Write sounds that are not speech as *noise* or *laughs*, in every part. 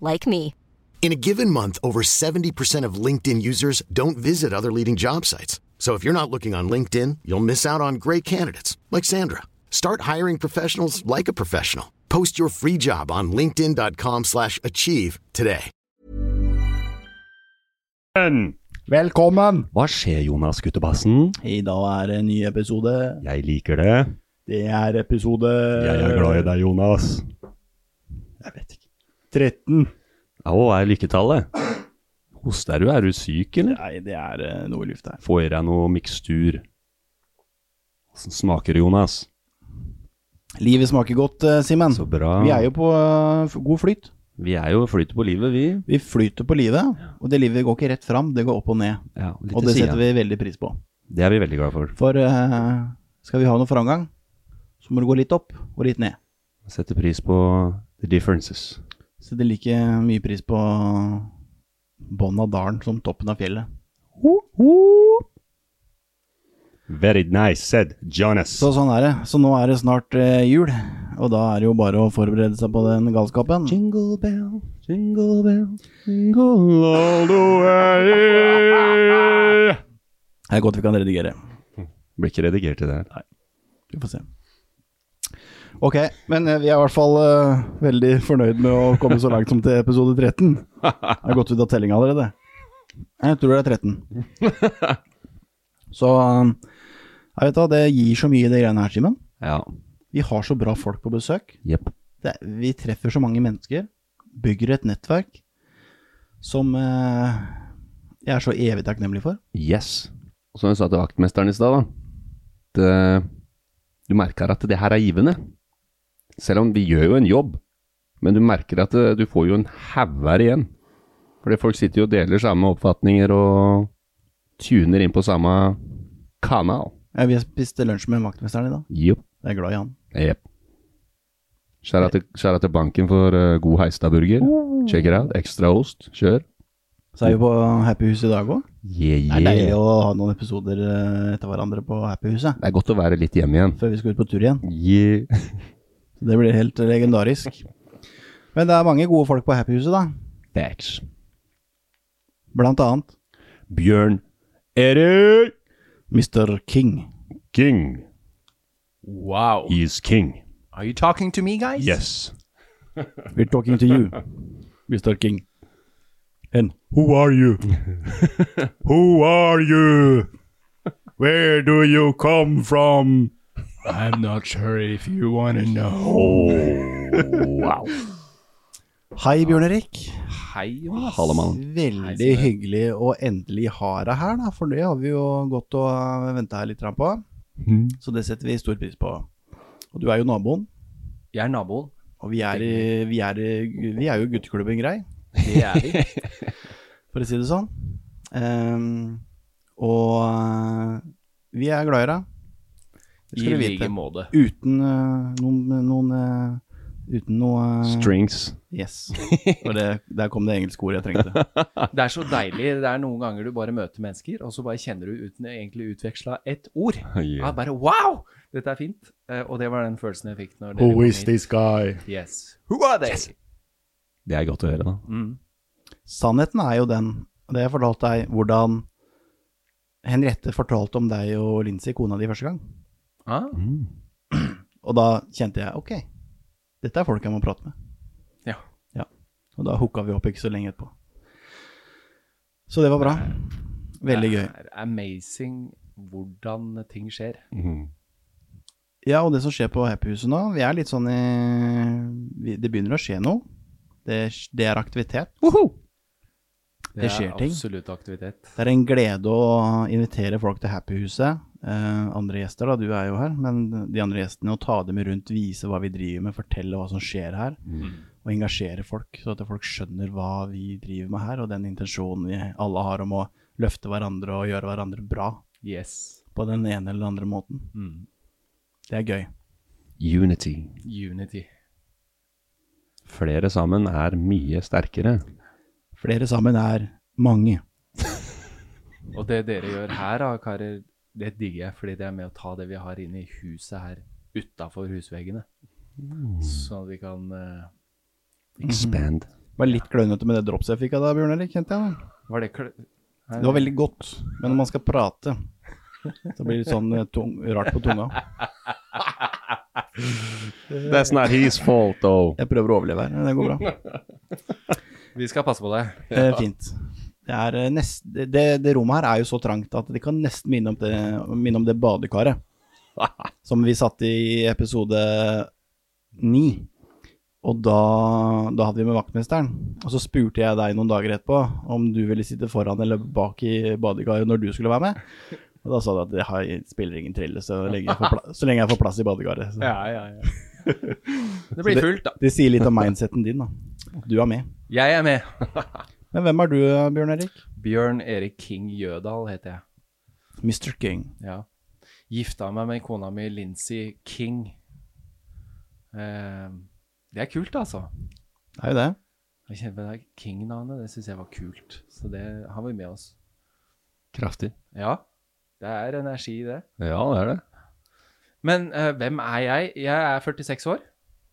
like me. In a given month, over 70% of LinkedIn users don't visit other leading job sites. So if you're not looking on LinkedIn, you'll miss out on great candidates like Sandra. Start hiring professionals like a professional. Post your free job on linkedin.com/achieve today. Velkommen! Hva skjer, Jonas Guttebassen? I dag er det en ny episode. Jeg liker det. Det er episode Jeg er glad i deg, Jonas. Jeg vet ikke. 13. Å, er lykketallet? Hoster du? Er du syk, eller? Nei, det er eh, noe i lufta her. Får i deg noe mikstur? Åssen smaker det, Jonas? Livet smaker godt, eh, Simen. Så bra. Vi er jo på eh, f- god flyt. Vi er jo flyter på livet, vi. Vi flyter på livet, og det livet går ikke rett fram, det går opp og ned. Ja, litt Og til det siden. setter vi veldig pris på. Det er vi veldig glad for. For eh, skal vi ha noe framgang, så må det gå litt opp og litt ned. Setter pris på the differences. Setter like mye pris på bånn av dalen som toppen av fjellet. Very nice said, Jonas. Så sånn er det. Så nå er det snart eh, jul, og da er det jo bare å forberede seg på den galskapen. Jingle bell, jingle bell, jingle all the way. Det er godt vi kan redigere. Blir ikke redigert i det her. Vi får se. Ok, men eh, vi er i hvert fall uh, veldig fornøyd med å komme så langt som til episode 13. Det er gått ut av tellinga allerede. Jeg tror det er 13. Så eh, jeg vet da, det gir så mye det greiene her, Simen. Ja. Vi har så bra folk på besøk. Yep. Det, vi treffer så mange mennesker. Bygger et nettverk som eh, jeg er så evig takknemlig for. Yes. Og som jeg sa til vaktmesteren i stad, da. Det, du merker at det her er givende. Selv om vi gjør jo en jobb, men du merker at det, du får jo en haug igjen. Fordi folk sitter jo og deler samme oppfatninger og tuner inn på samme kanal. Ja, vi har spist lunsj med vaktmesteren i dag. Yep. Jeg er glad i han. Yep. Skjæra til, til banken for uh, god Heistad-burger. Check it out. Ekstra ost. Kjør. Så er vi på Happy Hus i dag òg. Yeah, Det er deilig å ha noen episoder eh, etter hverandre på Happy Huset. Det er godt å være litt hjemme igjen. Før vi skal ut på tur igjen. Yeah. *laughs* Det blir helt legendarisk. Men det er mange gode folk på Happyhuset, da. Facts. Blant annet Bjørn Erik Mr. King. King Wow. is king. Are you talking to me, guys? Yes. *laughs* We're talking to you, Mr. King. And Who are you? *laughs* Who are you? Where do you come from? I'm not sure if you want to know. Oh, wow. Hei, Bjørn Erik. Hei, Jonas. Hallemann. Veldig hyggelig å endelig ha deg her, da. For det har vi jo gått og venta her litt på. Mm. Så det setter vi stor pris på. Og du er jo naboen. Jeg er naboen. Og vi er, vi er, vi er jo gutteklubben grei, Det er vi. *laughs* for å si det sånn. Um, og eh, vi er glad i deg. I like måte. Uten uh, noen, noen uh, Uten noe eh, Strings. Yes. Og det, der kom det engelske ordet jeg trengte. *laughs* Det er så deilig. Det er noen ganger du bare møter mennesker, og så bare kjenner du uten å egentlig utveksla ett ord. *laughs* Ja, bare wow! Dette er fint. Eh, og det var den følelsen jeg fikk når Who is hit. this guy? Yes. Who are they? Det er godt å høre, da. Mm. Sannheten er jo den, og det har jeg fortalt deg, hvordan Henriette fortalte om deg og Lindsay, kona di, første gang. Ah, Og da kjente jeg ok, dette er folk jeg må prate med. ja. Ja. Og da hooka vi opp ikke så lenge etterpå. Så det var bra. Veldig gøy. Det er amazing hvordan ting skjer. Mm. Ja, og det som skjer på Happyhuset nå, vi er litt sånn i Det begynner å skje noe. Det, det er aktivitet. Det skjer ting. er absolutt aktivitet. Det er en glede å invitere folk til Happyhuset. Eh, andre gjester, da, du er jo her, men de andre gjestene, å ta dem rundt, vise hva vi driver med, fortelle hva som skjer her. Og engasjere folk, så at folk skjønner hva vi driver med her, og den intensjonen vi alle har om å løfte hverandre og gjøre hverandre bra Yes. på den ene eller andre måten. Mm. Det er gøy. Unity. Unity. Flere sammen er mye sterkere. Flere sammen er mange. Og det dere gjør her, da, karer, det digger jeg, fordi det er med å ta det vi har inne i huset her, utafor husveggene. Sånn at vi kan uh, Expand. Var litt klønete med det drops jeg fikk av deg, Bjørn Erik, kjente jeg. da. Var det kl Det var veldig godt, men når man skal prate, så blir det litt sånn eh, tung, rart på tunga. That's not his fault, though. Jeg prøver å overleve her, men det går bra. Vi skal passe på deg. det. Eh, fint. Det, eh, nest, det, det rommet her er jo så trangt at det kan nesten minne om det, minne om det badekaret *laughs* som vi satt i episode ni. Og da, da hadde vi med vaktmesteren. Og så spurte jeg deg noen dager etterpå om du ville sitte foran eller bak i badekaret når du skulle være med. Og da sa du at det har, spiller ingen trille så lenge jeg får, pla jeg får plass i badekaret. Ja, ja, ja. *laughs* Det blir fullt, da. Det sier litt om mindseten din, da. Du er med. Jeg er med. *laughs* Men hvem er du, Bjørn Erik? Bjørn Erik King Jødal heter jeg. Mr. King. Ja. Gifta meg med kona mi Lincy King. Eh, det er kult, altså. Det er jo det. Jeg kjenner på det King-navnet, det syns jeg var kult. Så det har vi med oss. Kraftig. Ja, det er energi i det. Ja, det er det. Men eh, hvem er jeg? Jeg er 46 år.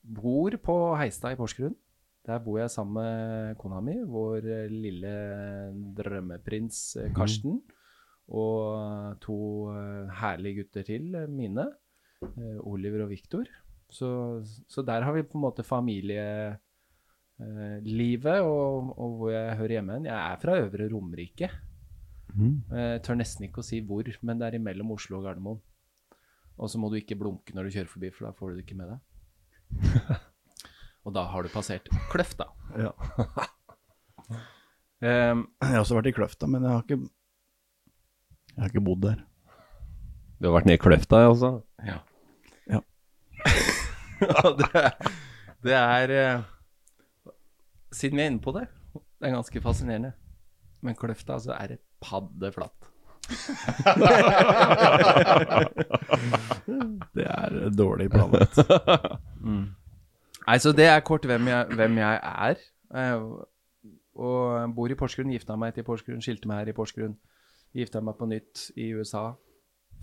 Bor på Heistad i Porsgrunn. Der bor jeg sammen med kona mi, vår eh, lille drømmeprins eh, Karsten. Og to eh, herlige gutter til, mine. Oliver og Viktor. Så, så der har vi på en måte familielivet, og, og hvor jeg hører hjemme. hen. Jeg er fra Øvre Romerike. Jeg tør nesten ikke å si hvor, men det er imellom Oslo og Gardermoen. Og så må du ikke blunke når du kjører forbi, for da får du det ikke med deg. *laughs* og da har du passert Kløfta. Ja. Um, *laughs* Jeg har også vært i Kløfta, men jeg har ikke Jeg har ikke bodd der. Du har vært nede i kløfta, altså? ja. Ja. *laughs* Det, er- det er eh, Siden vi er inne på det, det er ganske fascinerende. Men Kløfta altså, er det paddeflatt. *laughs* Det er dårlig planlagt. Nei, så det er kort hvem jeg, hvem jeg er. Eh, og bor i Porsgrunn, gifta meg til Porsgrunn, skilte meg her i Porsgrunn. Gifta meg på nytt i USA,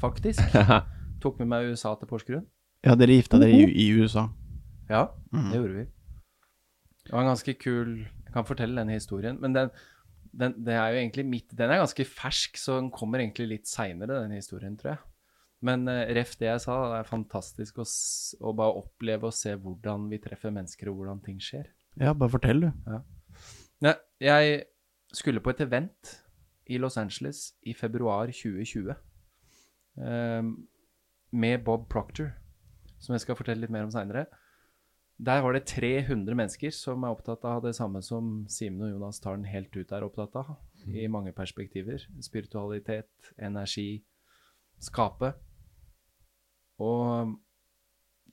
faktisk. *laughs* Tok med meg USA til Porsgrunn. Ja, dere gifta dere i, i USA. Ja, det gjorde vi. Det var en ganske kul Jeg kan fortelle denne historien, men den, den, den er jo egentlig midt Den er ganske fersk, så den kommer egentlig litt seinere, den historien, tror jeg. Men uh, ref det jeg sa, det er fantastisk å, å bare oppleve og se hvordan vi treffer mennesker, og hvordan ting skjer. Ja, bare fortell, du. Nei, jeg skulle på et event i Los Angeles i februar 2020 ehm, med Bob Proctor, som jeg skal fortelle litt mer om seinere. Der var det 300 mennesker som er opptatt av det samme som Simen og Jonas Tarn helt ut er opptatt av, i mange perspektiver. Spiritualitet, energi, skape. Og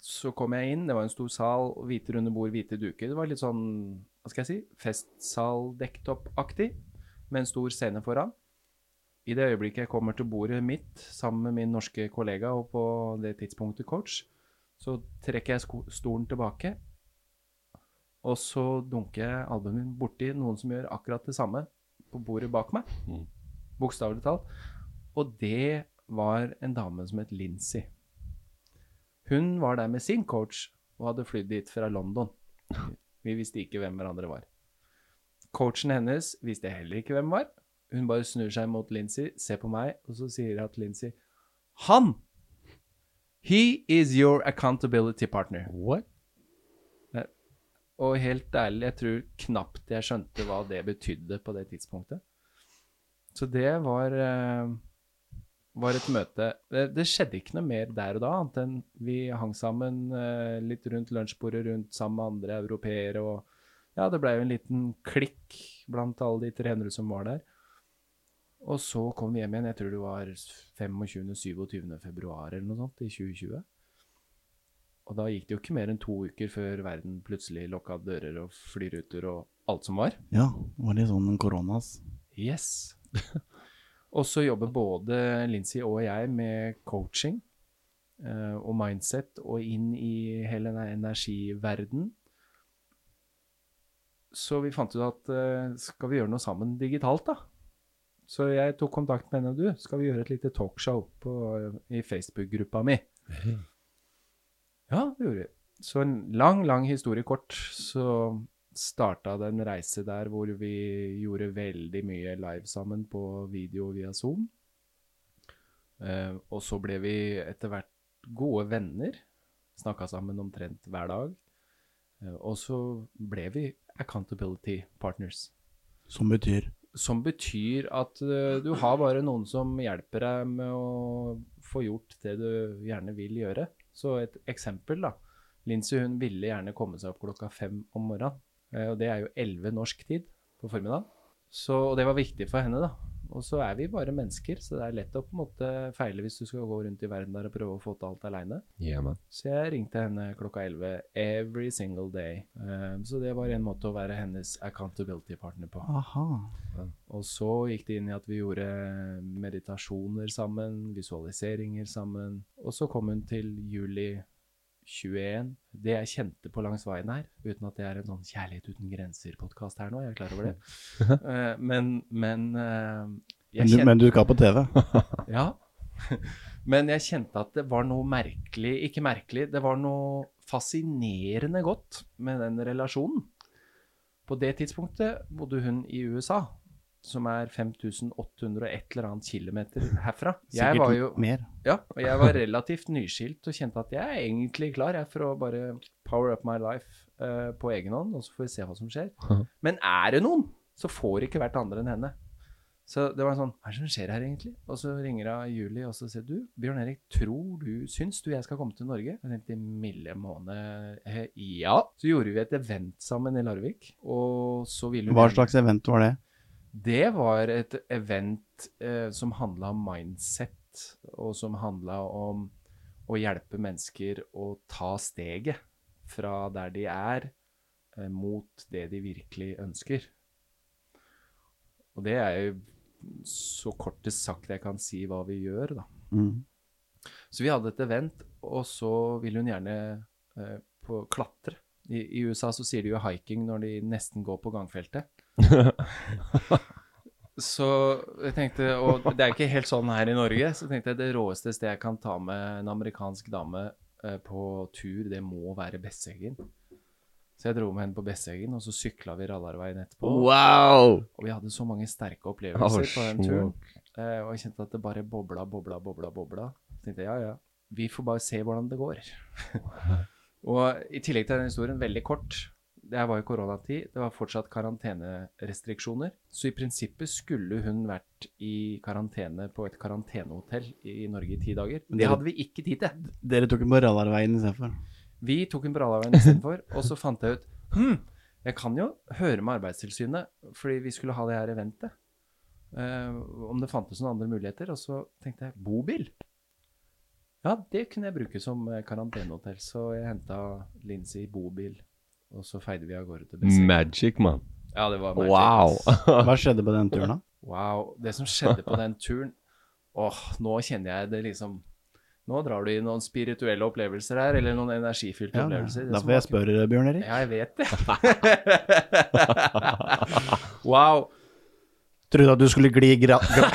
så kom jeg inn, det var en stor sal, hvite runde bord, hvite duker. Det var litt sånn, hva skal jeg si, festsal dekktop-aktig, med en stor scene foran. I det øyeblikket jeg kommer til bordet mitt sammen med min norske kollega og på det tidspunktet coach, så trekker jeg stolen tilbake, og så dunker jeg albuen min borti noen som gjør akkurat det samme på bordet bak meg. Bokstavelig talt. Og det var en dame som het Lincy. Hun var der med sin coach og hadde flydd dit fra London. Vi visste ikke hvem hverandre var. Coachen hennes visste heller ikke hvem var. Hun bare snur seg mot Lincy, ser på meg, og så sier at Lincy Han! He is your accountability partner. What? Og helt ærlig, jeg tror knapt jeg skjønte hva det betydde på det tidspunktet. Så det var, eh, var et møte det, det skjedde ikke noe mer der og da, annet enn vi hang sammen eh, litt rundt lunsjbordet rundt sammen med andre europeere. Og ja, det ble jo en liten klikk blant alle de 300 som var der. Og så kom vi hjem igjen, jeg tror det var 25.-27. februar eller noe sånt i 2020. Og da gikk det jo ikke mer enn to uker før verden plutselig lokka dører og flyruter og alt som var. Ja, var det sånn koronas? Yes. *laughs* og så jobber både Lincy og jeg med coaching uh, og mindset og inn i hele den energiverden. Så vi fant ut at uh, skal vi gjøre noe sammen digitalt, da? Så jeg tok kontakt med henne og du. Skal vi gjøre et lite talkshow på, i Facebook-gruppa mi? Ja, det gjorde vi. Så en lang, lang historie kort, så starta den en reise der hvor vi gjorde veldig mye live sammen på video via Zoom. Uh, og så ble vi etter hvert gode venner. Snakka sammen omtrent hver dag. Uh, og så ble vi accountability partners. Som betyr Som betyr at uh, du har bare noen som hjelper deg med å få gjort det du gjerne vil gjøre. Så et eksempel, da. Lincy hun ville gjerne komme seg opp klokka fem om morgenen. Eh, Og det er jo elleve norsk tid på formiddagen. Så, og det var viktig for henne, da. Og så er vi bare mennesker, så det er lett å på en måte feile hvis du skal gå rundt i verden der og prøve å få til alt aleine. Yeah, man. Så jeg ringte henne klokka 11 every single day. Um, så det var en måte å være hennes accountability partner på. Aha. Og så gikk det inn i at vi gjorde meditasjoner sammen, visualiseringer sammen. Og så kom hun til juli 21. Det jeg kjente på langs veien her, uten at det er en sånn Kjærlighet uten grenser-podkast her nå, jeg er klar over det. *laughs* Eh, men men eh, jeg Men du, kjente men du skal på TV? *laughs* ja. *laughs* Men jeg kjente at det var noe merkelig Ikke merkelig, det var noe fascinerende godt med den relasjonen. På det tidspunktet bodde hun i USA, som er 5800 og et eller annet kilometer herfra. Jeg Sikkert var jo mer. ja, og jeg var relativt nyskilt og kjente at jeg er egentlig klar jeg, for å bare power up my life uh, på egen hånd, og så får vi se hva som skjer. *laughs* Men er det noen, så får ikke vært andre enn henne. Så det var sånn Hva er det som skjer her, egentlig? Og så ringer hun Julie og så sier du, Bjørn Erik, tror du, syns du jeg skal komme til Norge? Jeg tenkte milde måne eh, Ja. Så gjorde vi et event sammen i Larvik, og så ville hun Hva slags event var det? Det var et event eh, som handla om mindset, og som handla om å hjelpe mennesker å ta steget fra der de er, eh, mot det de virkelig ønsker. Og det er jo så kortest sagt jeg kan si hva vi gjør, da. Mm. Så vi hadde et event, og så ville hun gjerne eh, på klatre. I, I USA så sier de jo hiking når de nesten går på gangfeltet. *laughs* så jeg tenkte, og det er ikke helt sånn her i Norge, så tenkte jeg det råeste stedet jeg kan ta med en amerikansk dame eh, på tur, det må være Besseggen. Så jeg dro med henne på Besseggen, og så sykla vi Rallarveien etterpå. Wow! Og vi hadde så mange sterke opplevelser Oh, på den turen. Eh, og jeg kjente at det bare bobla, bobla, bobla, bobla. Så tenkte jeg, ja, ja, vi får bare se hvordan det går. *laughs* og i tillegg til den historien, veldig kort. Det var jo koronatid, det var fortsatt karantenerestriksjoner. Så i prinsippet skulle hun vært i karantene på et karantenehotell i Norge i ti dager. Men Det hadde vi ikke tid til. Dere tok den på Rallarveien istedenfor? Vi tok en Rallarveien istedenfor, og så fant jeg ut hm, jeg kan jo høre med Arbeidstilsynet, fordi vi skulle ha det her eventet. Uh, om det fantes noen andre muligheter. Og så tenkte jeg bobil. Ja, det kunne jeg bruke som eh, karantenehotell. Så jeg henta Lincy bobil, og så feide vi av gårde til Besseggen. Magic, man. Ja, det var magic, Wow! *laughs* *laughs* Hva skjedde på den turen, da? Wow. Det som skjedde på den turen Åh, nå kjenner jeg det liksom Nå drar du i noen spirituelle opplevelser her, eller noen energifylte Ja, opplevelser. Da får jeg spørre, spør, Bjørn Erik. Ja, jeg vet det. *laughs* wow. Trodde at du skulle gli gra gra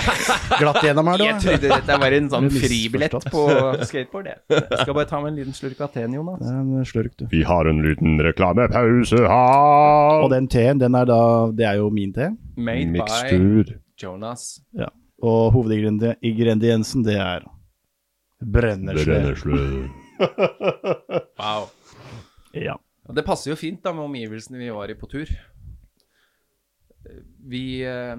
glatt gjennom her, du. Jeg trodde dette var en sånn fribillett på *laughs* skateboard. Jeg. jeg skal bare ta meg en liten slurk av teen, Jonas. Det er en slurk, du. Vi har en liten reklamepause her. Og den teen, den er da Det er jo min te. Made by Jonas. Ja. Og hovedingrediensen, det er brennesle. Brennesle. Wow. Ja. Og det passer jo fint da med omgivelsene vi var i på tur. Vi eh,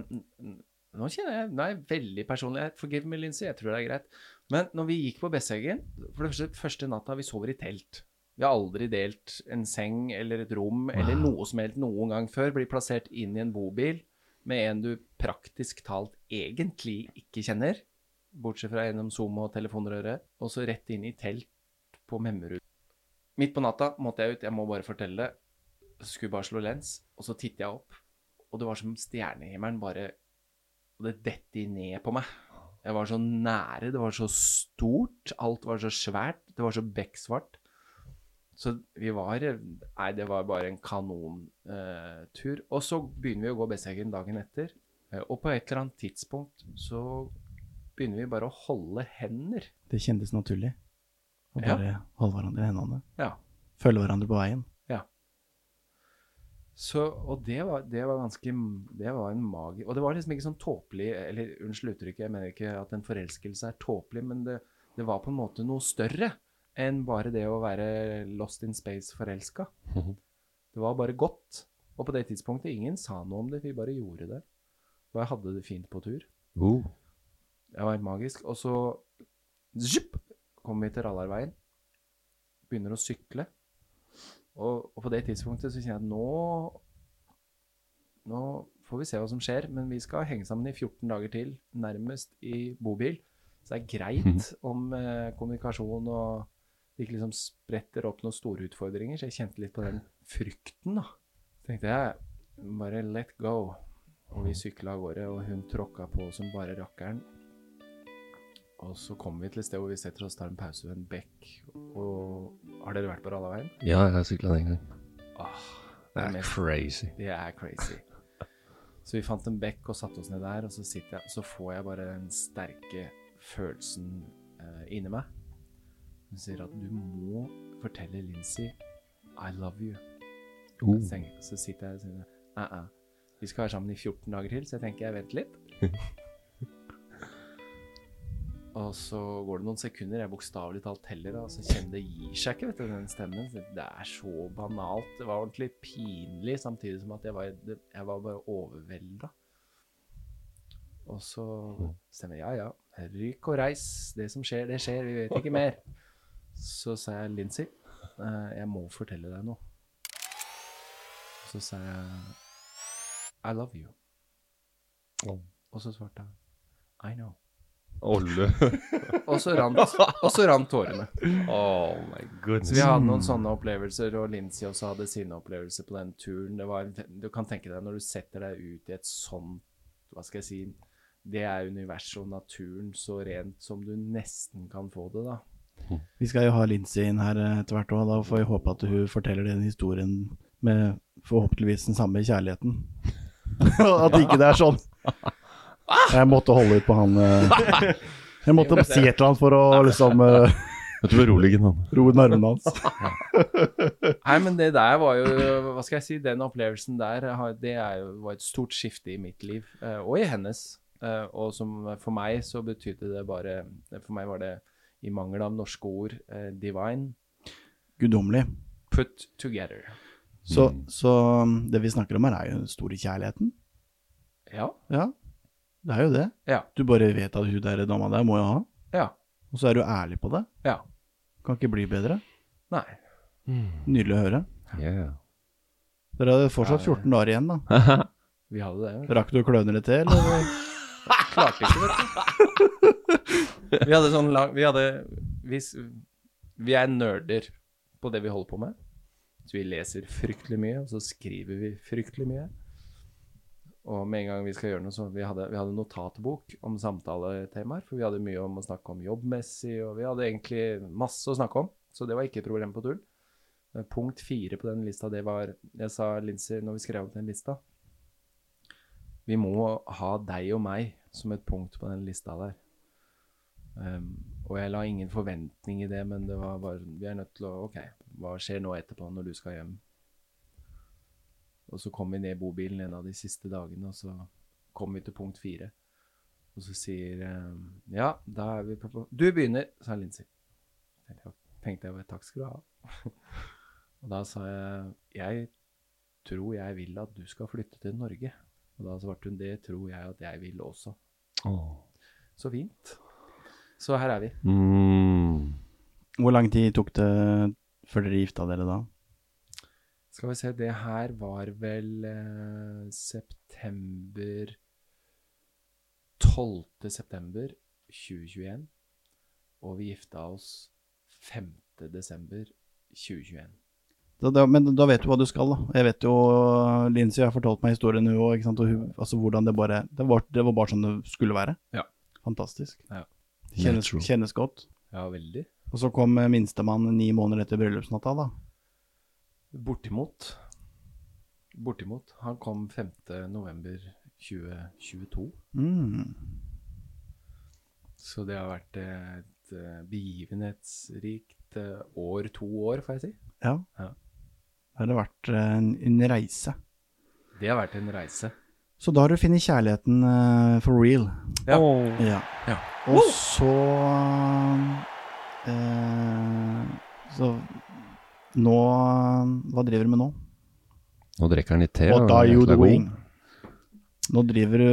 Nå kjenner jeg Nei, veldig personlig. Forgive me, Lincy. Jeg tror det er greit. Men når vi gikk på Besseggen For det første, første natta, vi sover i telt. Vi har aldri delt en seng eller et rom eller noe som helst noen gang før. Blir plassert inn i en bobil med en du praktisk talt egentlig ikke kjenner. Bortsett fra gjennom Zoom og telefonrøret. Og så rett inn i telt på Memmerud. Midt på natta måtte jeg ut, jeg må bare fortelle det. Skulle bare slå lens, og så titter jeg opp, og det var som stjernehimmelen bare Og det detter ned på meg. Jeg var så nære, det var så stort, alt var så svært, det var så bekksvart. Så vi var Nei, det var bare en kanontur. og så begynner vi å gå Besseggen dagen etter, eh, og på et eller annet tidspunkt så begynner vi bare å holde hender. Det kjentes naturlig. Å Ja. bare holde hverandre i hendene. Ja. Følge hverandre på veien. Så, og det var, det var ganske Det var en magi... Og det var liksom ikke sånn tåpelig Eller unnskyld uttrykket, jeg mener ikke at en forelskelse er tåpelig, men det, det var på en måte noe større enn bare det å være lost in space forelska. *laughs* Det var bare godt. Og på det tidspunktet ingen sa noe om det, vi bare gjorde det. Og jeg hadde det fint på tur. Uh. Det var magisk. Og så zjup, kom vi til Rallarveien. Begynner å sykle. Og, og på det tidspunktet så kjenner jeg at nå Nå får vi se hva som skjer, men vi skal henge sammen i 14 dager til, nærmest i bobil. Så det er greit om eh, kommunikasjon og det ikke liksom spretter opp noen store utfordringer. Så jeg kjente litt på den frykten, da. Så tenkte jeg bare let go. Og vi sykla av gårde, og hun tråkka på som bare rakkeren. Og så kommer vi til et sted hvor vi setter oss, tar en pause ved en bekk. Og har dere vært på Rallaveien? Ja, jeg har sykla den gang. Åh, Det er mest- crazy. Det er crazy. *laughs* Så vi fant en bekk og satte oss ned der, og så jeg, så får jeg bare den sterke følelsen eh, inni meg. Hun sier at du må fortelle Lincy I love you. Oh. Så, sitter jeg og sier nei, æ. Vi skal være sammen i 14 dager til, så jeg tenker jeg venter litt. *laughs* og så går det noen sekunder, jeg bokstavelig talt teller, og så kjenner det gir seg ikke, vet du, den stemmen. Det er så banalt. Det var ordentlig pinlig, samtidig som at jeg var, jeg var bare overvelda. Og så stemmer jeg, ja, ja, ryk og reis. Det som skjer, det skjer. Vi vet ikke *laughs* mer. Så sa jeg, Lincy, eh, jeg må fortelle deg noe. Så sa jeg, I love you. Og så svarte han, I know. Olle. *laughs* Og så rant, og så rant tårene. oh my goodness. Så vi hadde noen sånne opplevelser, og Lincy også hadde sine opplevelser på den turen. Det var, du kan tenke deg når du setter deg ut i et sånt, hva skal jeg si, det er universet og naturen så rent som du nesten kan få det, da. Vi skal jo ha Lincy inn her eh, etter hvert òg. Da får vi håpe at hun forteller den historien med forhåpentligvis den samme kjærligheten. *laughs* at ikke det er sånn. Jeg måtte holde ut på han eh, *laughs* Jeg måtte si et eller annet for å liksom eh, Vet du berolige han. roe nervene hans. Nei, men det der var jo, hva skal jeg si, den opplevelsen der, har- det er jo, var et stort skifte i mitt liv, eh, og i hennes. Eh, og som for meg så betydde det bare, for meg var det i mangel av norske ord, eh, divine, Guddommelig. put together. Så, så det vi snakker om her, er jo den store kjærligheten. Ja, Ja, det er jo det. ja, Du bare vet at hun der dama der må jo ha, ja, og så er du ærlig på det. ja. Kan ikke bli bedre. Nei. Nydelig å høre. Yeah. Dere hadde fortsatt 14 dager igjen, da. *laughs* Vi hadde det. Rakk du å kløne det til, eller? *laughs* Klarte ikke, vet du. Vi hadde sånn lang Vi hadde vi, vi er nerder på det vi holder på med. Så vi leser fryktelig mye, og så skriver vi fryktelig mye. Og med en gang vi skal gjøre noe, så vi hadde vi hadde notatbok om samtaletemaer. For vi hadde mye om å snakke om jobbmessig, og vi hadde egentlig masse å snakke om. Så det var ikke et problem på. Eh, Punkt fire på den lista, det var Jeg sa Lincy, når vi skrev opp den lista Vi må ha deg og meg som et punkt på den lista der. Um, og jeg la ingen forventning i det, men det var bare Vi er nødt til å Ok, hva skjer nå etterpå, når du skal hjem? Og så kom vi ned i bobilen en av de siste dagene, og så kom vi til punkt fire. Og så sier um, Ja, da er vi på Du begynner, sa Lincy. Tenkte jeg bare takk skal du ha. *laughs* Og da sa jeg jeg tror jeg vil at du skal flytte til Norge. Og da svarte hun det tror jeg at jeg vil også. Oh. Så fint. Så her er vi. Mm. Hvor lang tid tok det før dere gifta dere da? Skal vi se, det her var vel eh, september 12. september 2021. Og vi gifta oss 5. desember 2021. Da, da, men da vet du hva du skal, da. Jeg vet jo Lincy har fortalt meg historien, hun òg. Altså hvordan det bare det var, det var bare sånn det skulle være. Ja. Fantastisk. Ja. Kjennes, kjennes godt. Ja, veldig. Og så kom minstemann ni måneder etter bryllupsnatta, da. Bortimot. Bortimot. Han kom 5. november 2022. Mm. Så det har vært et eh, begivenhetsrikt eh, år, to år, får jeg si. Ja. Ja. Det har vært eh, en, en reise. Det har vært en reise. Så da har du funnet kjærligheten for real. Ja. Ja. Ja. Og så eh, Så nå Hva driver du med nå? Nå drikker han litt te. What are you doing? Nå driver du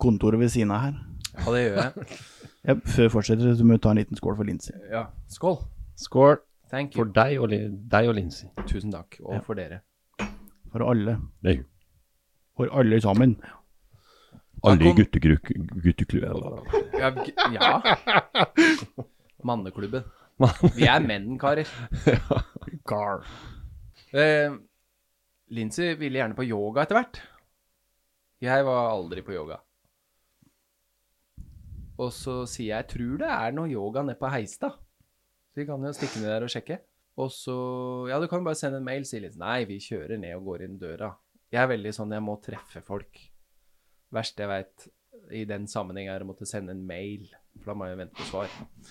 kontoret ved siden av her. Ja, det gjør jeg. *laughs* Ja, før vi fortsetter, så må vi ta en liten skål for Lincy. Ja. Skål. Skål Thank for deg og, deg og Lincy. Tusen takk. Og Ja. for dere. For alle. Det er For alle sammen. alle i gutteklubben. Ja. ja. *laughs* Manneklubben. Vi er menn, karer. *laughs* Gar. Eh, Lincy ville gjerne på yoga etter hvert. Jeg var aldri på yoga. Og så sier jeg tror det er noe yoga nede på Heistad. Så vi kan jo stikke ned der og sjekke. Og så Ja, du kan bare sende en mail, sier Lincy. Nei, vi kjører ned og går inn døra. Jeg er veldig sånn jeg må treffe folk. Verste jeg veit i den sammenheng er å måtte sende en mail, for da må jeg vente på svar.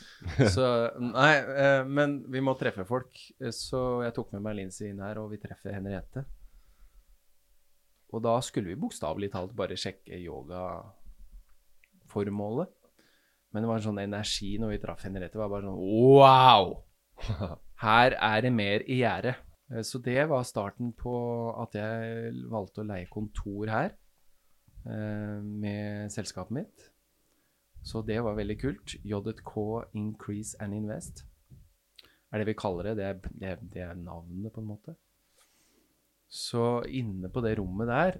*laughs* Så Nei, eh, men vi må treffe folk. Eh, Så jeg tok med meg Lincy inn her, og vi treffer Henriette. Og da skulle vi bokstavelig talt bare sjekke yogaformålet. Men det var en sånn energi når vi traff Henriette. Det var bare sånn Wow! *laughs* Her er det mer i gjære. Eh, Så det var starten på at jeg valgte å leie kontor her eh, med selskapet mitt. Så det var veldig kult. JK Increase and Invest er det vi kaller det. Det er, det, det er navnet, på en måte. Så inne på det rommet der,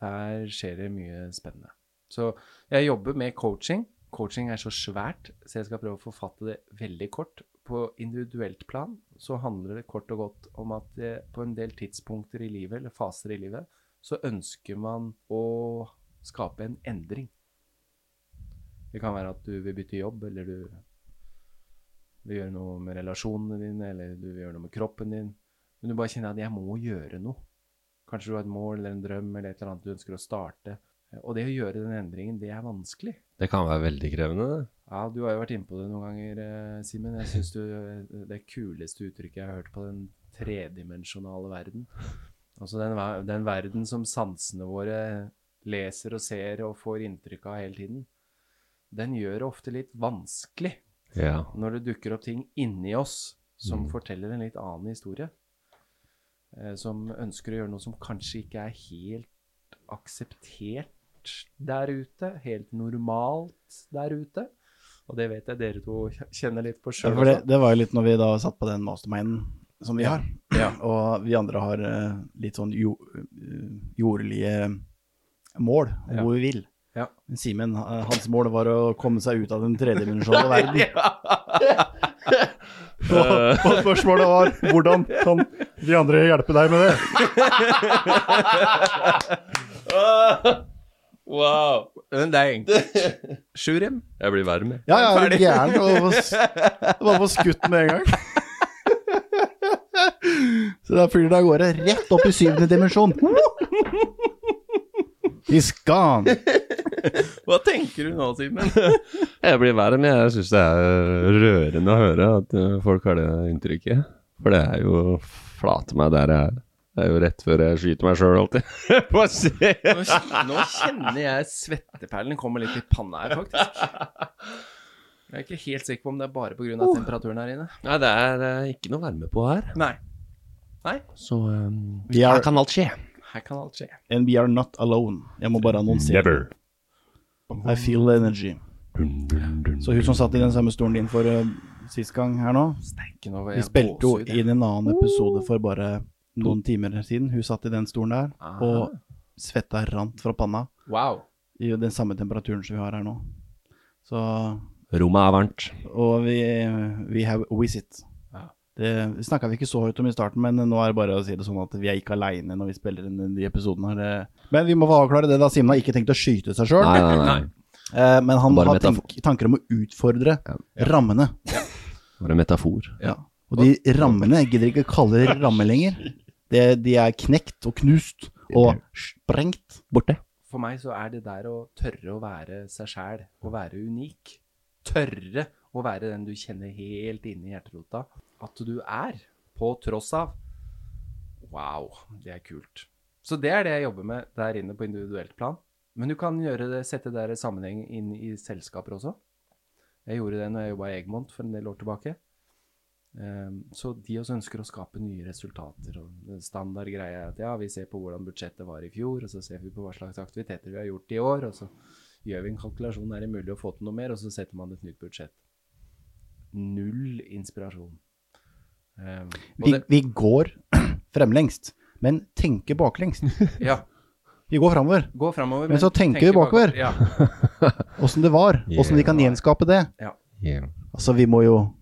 der skjer det mye spennende. Så jeg jobber med coaching. Coaching er så svært, så jeg skal prøve å forfatte det veldig kort. På individuelt plan så handler det kort og godt om at det, på en del tidspunkter i livet, eller faser i livet, så ønsker man å skape en endring. Det kan være at du vil bytte jobb, eller du vil gjøre noe med relasjonene dine, eller du vil gjøre noe med kroppen din. Men du bare kjenner at 'jeg må gjøre noe'. Kanskje du har et mål eller en drøm eller et eller annet du ønsker å starte. Og det å gjøre den endringen, det er vanskelig. Det kan være veldig krevende, det. Ja, du har jo vært inne på det noen ganger, eh, Simen. Jeg syns det kuleste uttrykket jeg har hørt på den tredimensjonale verden. Altså den, den verden som sansene våre leser og ser og får inntrykk av hele tiden. Den gjør det ofte litt vanskelig Ja. når det dukker opp ting inni oss som forteller en litt annen historie. Eh, som ønsker å gjøre noe som kanskje ikke er helt akseptert der ute. Helt normalt der ute. Og det vet jeg dere to kjenner litt på sjøl Ja, det, det var jo litt når vi da satt på den masterminden som vi har. Ja. Og vi andre har eh, litt sånn jo, eh, jordlige mål om hvor vi vil. Ja. Simen, eh, hans mål var å komme seg ut av den tredimensjonale verden. *laughs* *laughs* og, og spørsmålet var hvordan kan de andre hjelpe deg med det? *laughs* Wow! Men det er enkelt. Sjurim. Jeg blir varm, jeg. Ja, jeg er gæren? Du var på skutt med en gang. Så da flyr det av gårde rett opp i syvende dimensjon. He's gone. *laughs* Hva tenker du nå, Simen? *laughs* Jeg blir verre, men Jeg syns det er rørende å høre at uh, folk har det inntrykket. For det er jo flate meg der jeg er. Det er jo rett før jeg skyter meg sjøl, alltid. Få se! Nå, nå kjenner jeg svetteperlene kommer litt i panna her, faktisk. Jeg er ikke helt sikker på om det er bare pga. Oh. temperaturen her inne. Nei, det er uh, ikke noe varme på her. Nei. Nei, Så um, Vi er- her kan alt skje. her kan alt skje. And we are not alone. Jeg må bare annonsere. I feel the energy. Så hun som satt i den samme stolen din for uh, sist gang her nå Vi spilte jo inn en annen episode for bare noen timer siden. Hun satt i den stolen der, Ah. og svetta rant fra panna. Wow. I den samme temperaturen som vi har her nå. Så Rommet er varmt. Og vi, we have visit. Ja. Det snakka vi ikke så høyt om i starten, men nå er det bare å si det sånn at vi er ikke aleine når vi spiller inn de episodene. her. Men vi må få avklare det, da. Simen har ikke tenkt å skyte seg sjøl. Nei, nei, nei. Eh, men han Bare har tenk, tanker om å utfordre rammene. Bare metafor. Ja. Og de rammene jeg gidder ikke kalle det rammer lenger. Det, de er knekt og knust og sprengt. Borte. For meg så er det der å tørre å være seg sjæl, å være unik. Tørre å være den du kjenner helt inni hjerterota at du er, på tross av. Wow, det er kult. Så det er det jeg jobber med der inne på individuelt plan. Men du kan det, sette det der sammenheng inn i selskaper også. Jeg gjorde det når jeg jobba i Egmont for en del år tilbake. Ehm, Så de også ønsker å skape nye resultater. og Standard greie er at ja, vi ser på hvordan budsjettet var i fjor, og så ser vi på hva slags aktiviteter vi har gjort i år, og så gjør vi en kalkulasjon, er det mulig å få til noe mer, og så setter man et nytt budsjett. Null inspirasjon. Og Vi, det, vi går *clears throat* fremlengst, men tenke baklengst. *laughs* ja, Vi går framover. gå framover. Men så tenker vi bakover. Ja, *laughs* det var. Åssen vi kan gjenskape det. ja, Altså, vi må jo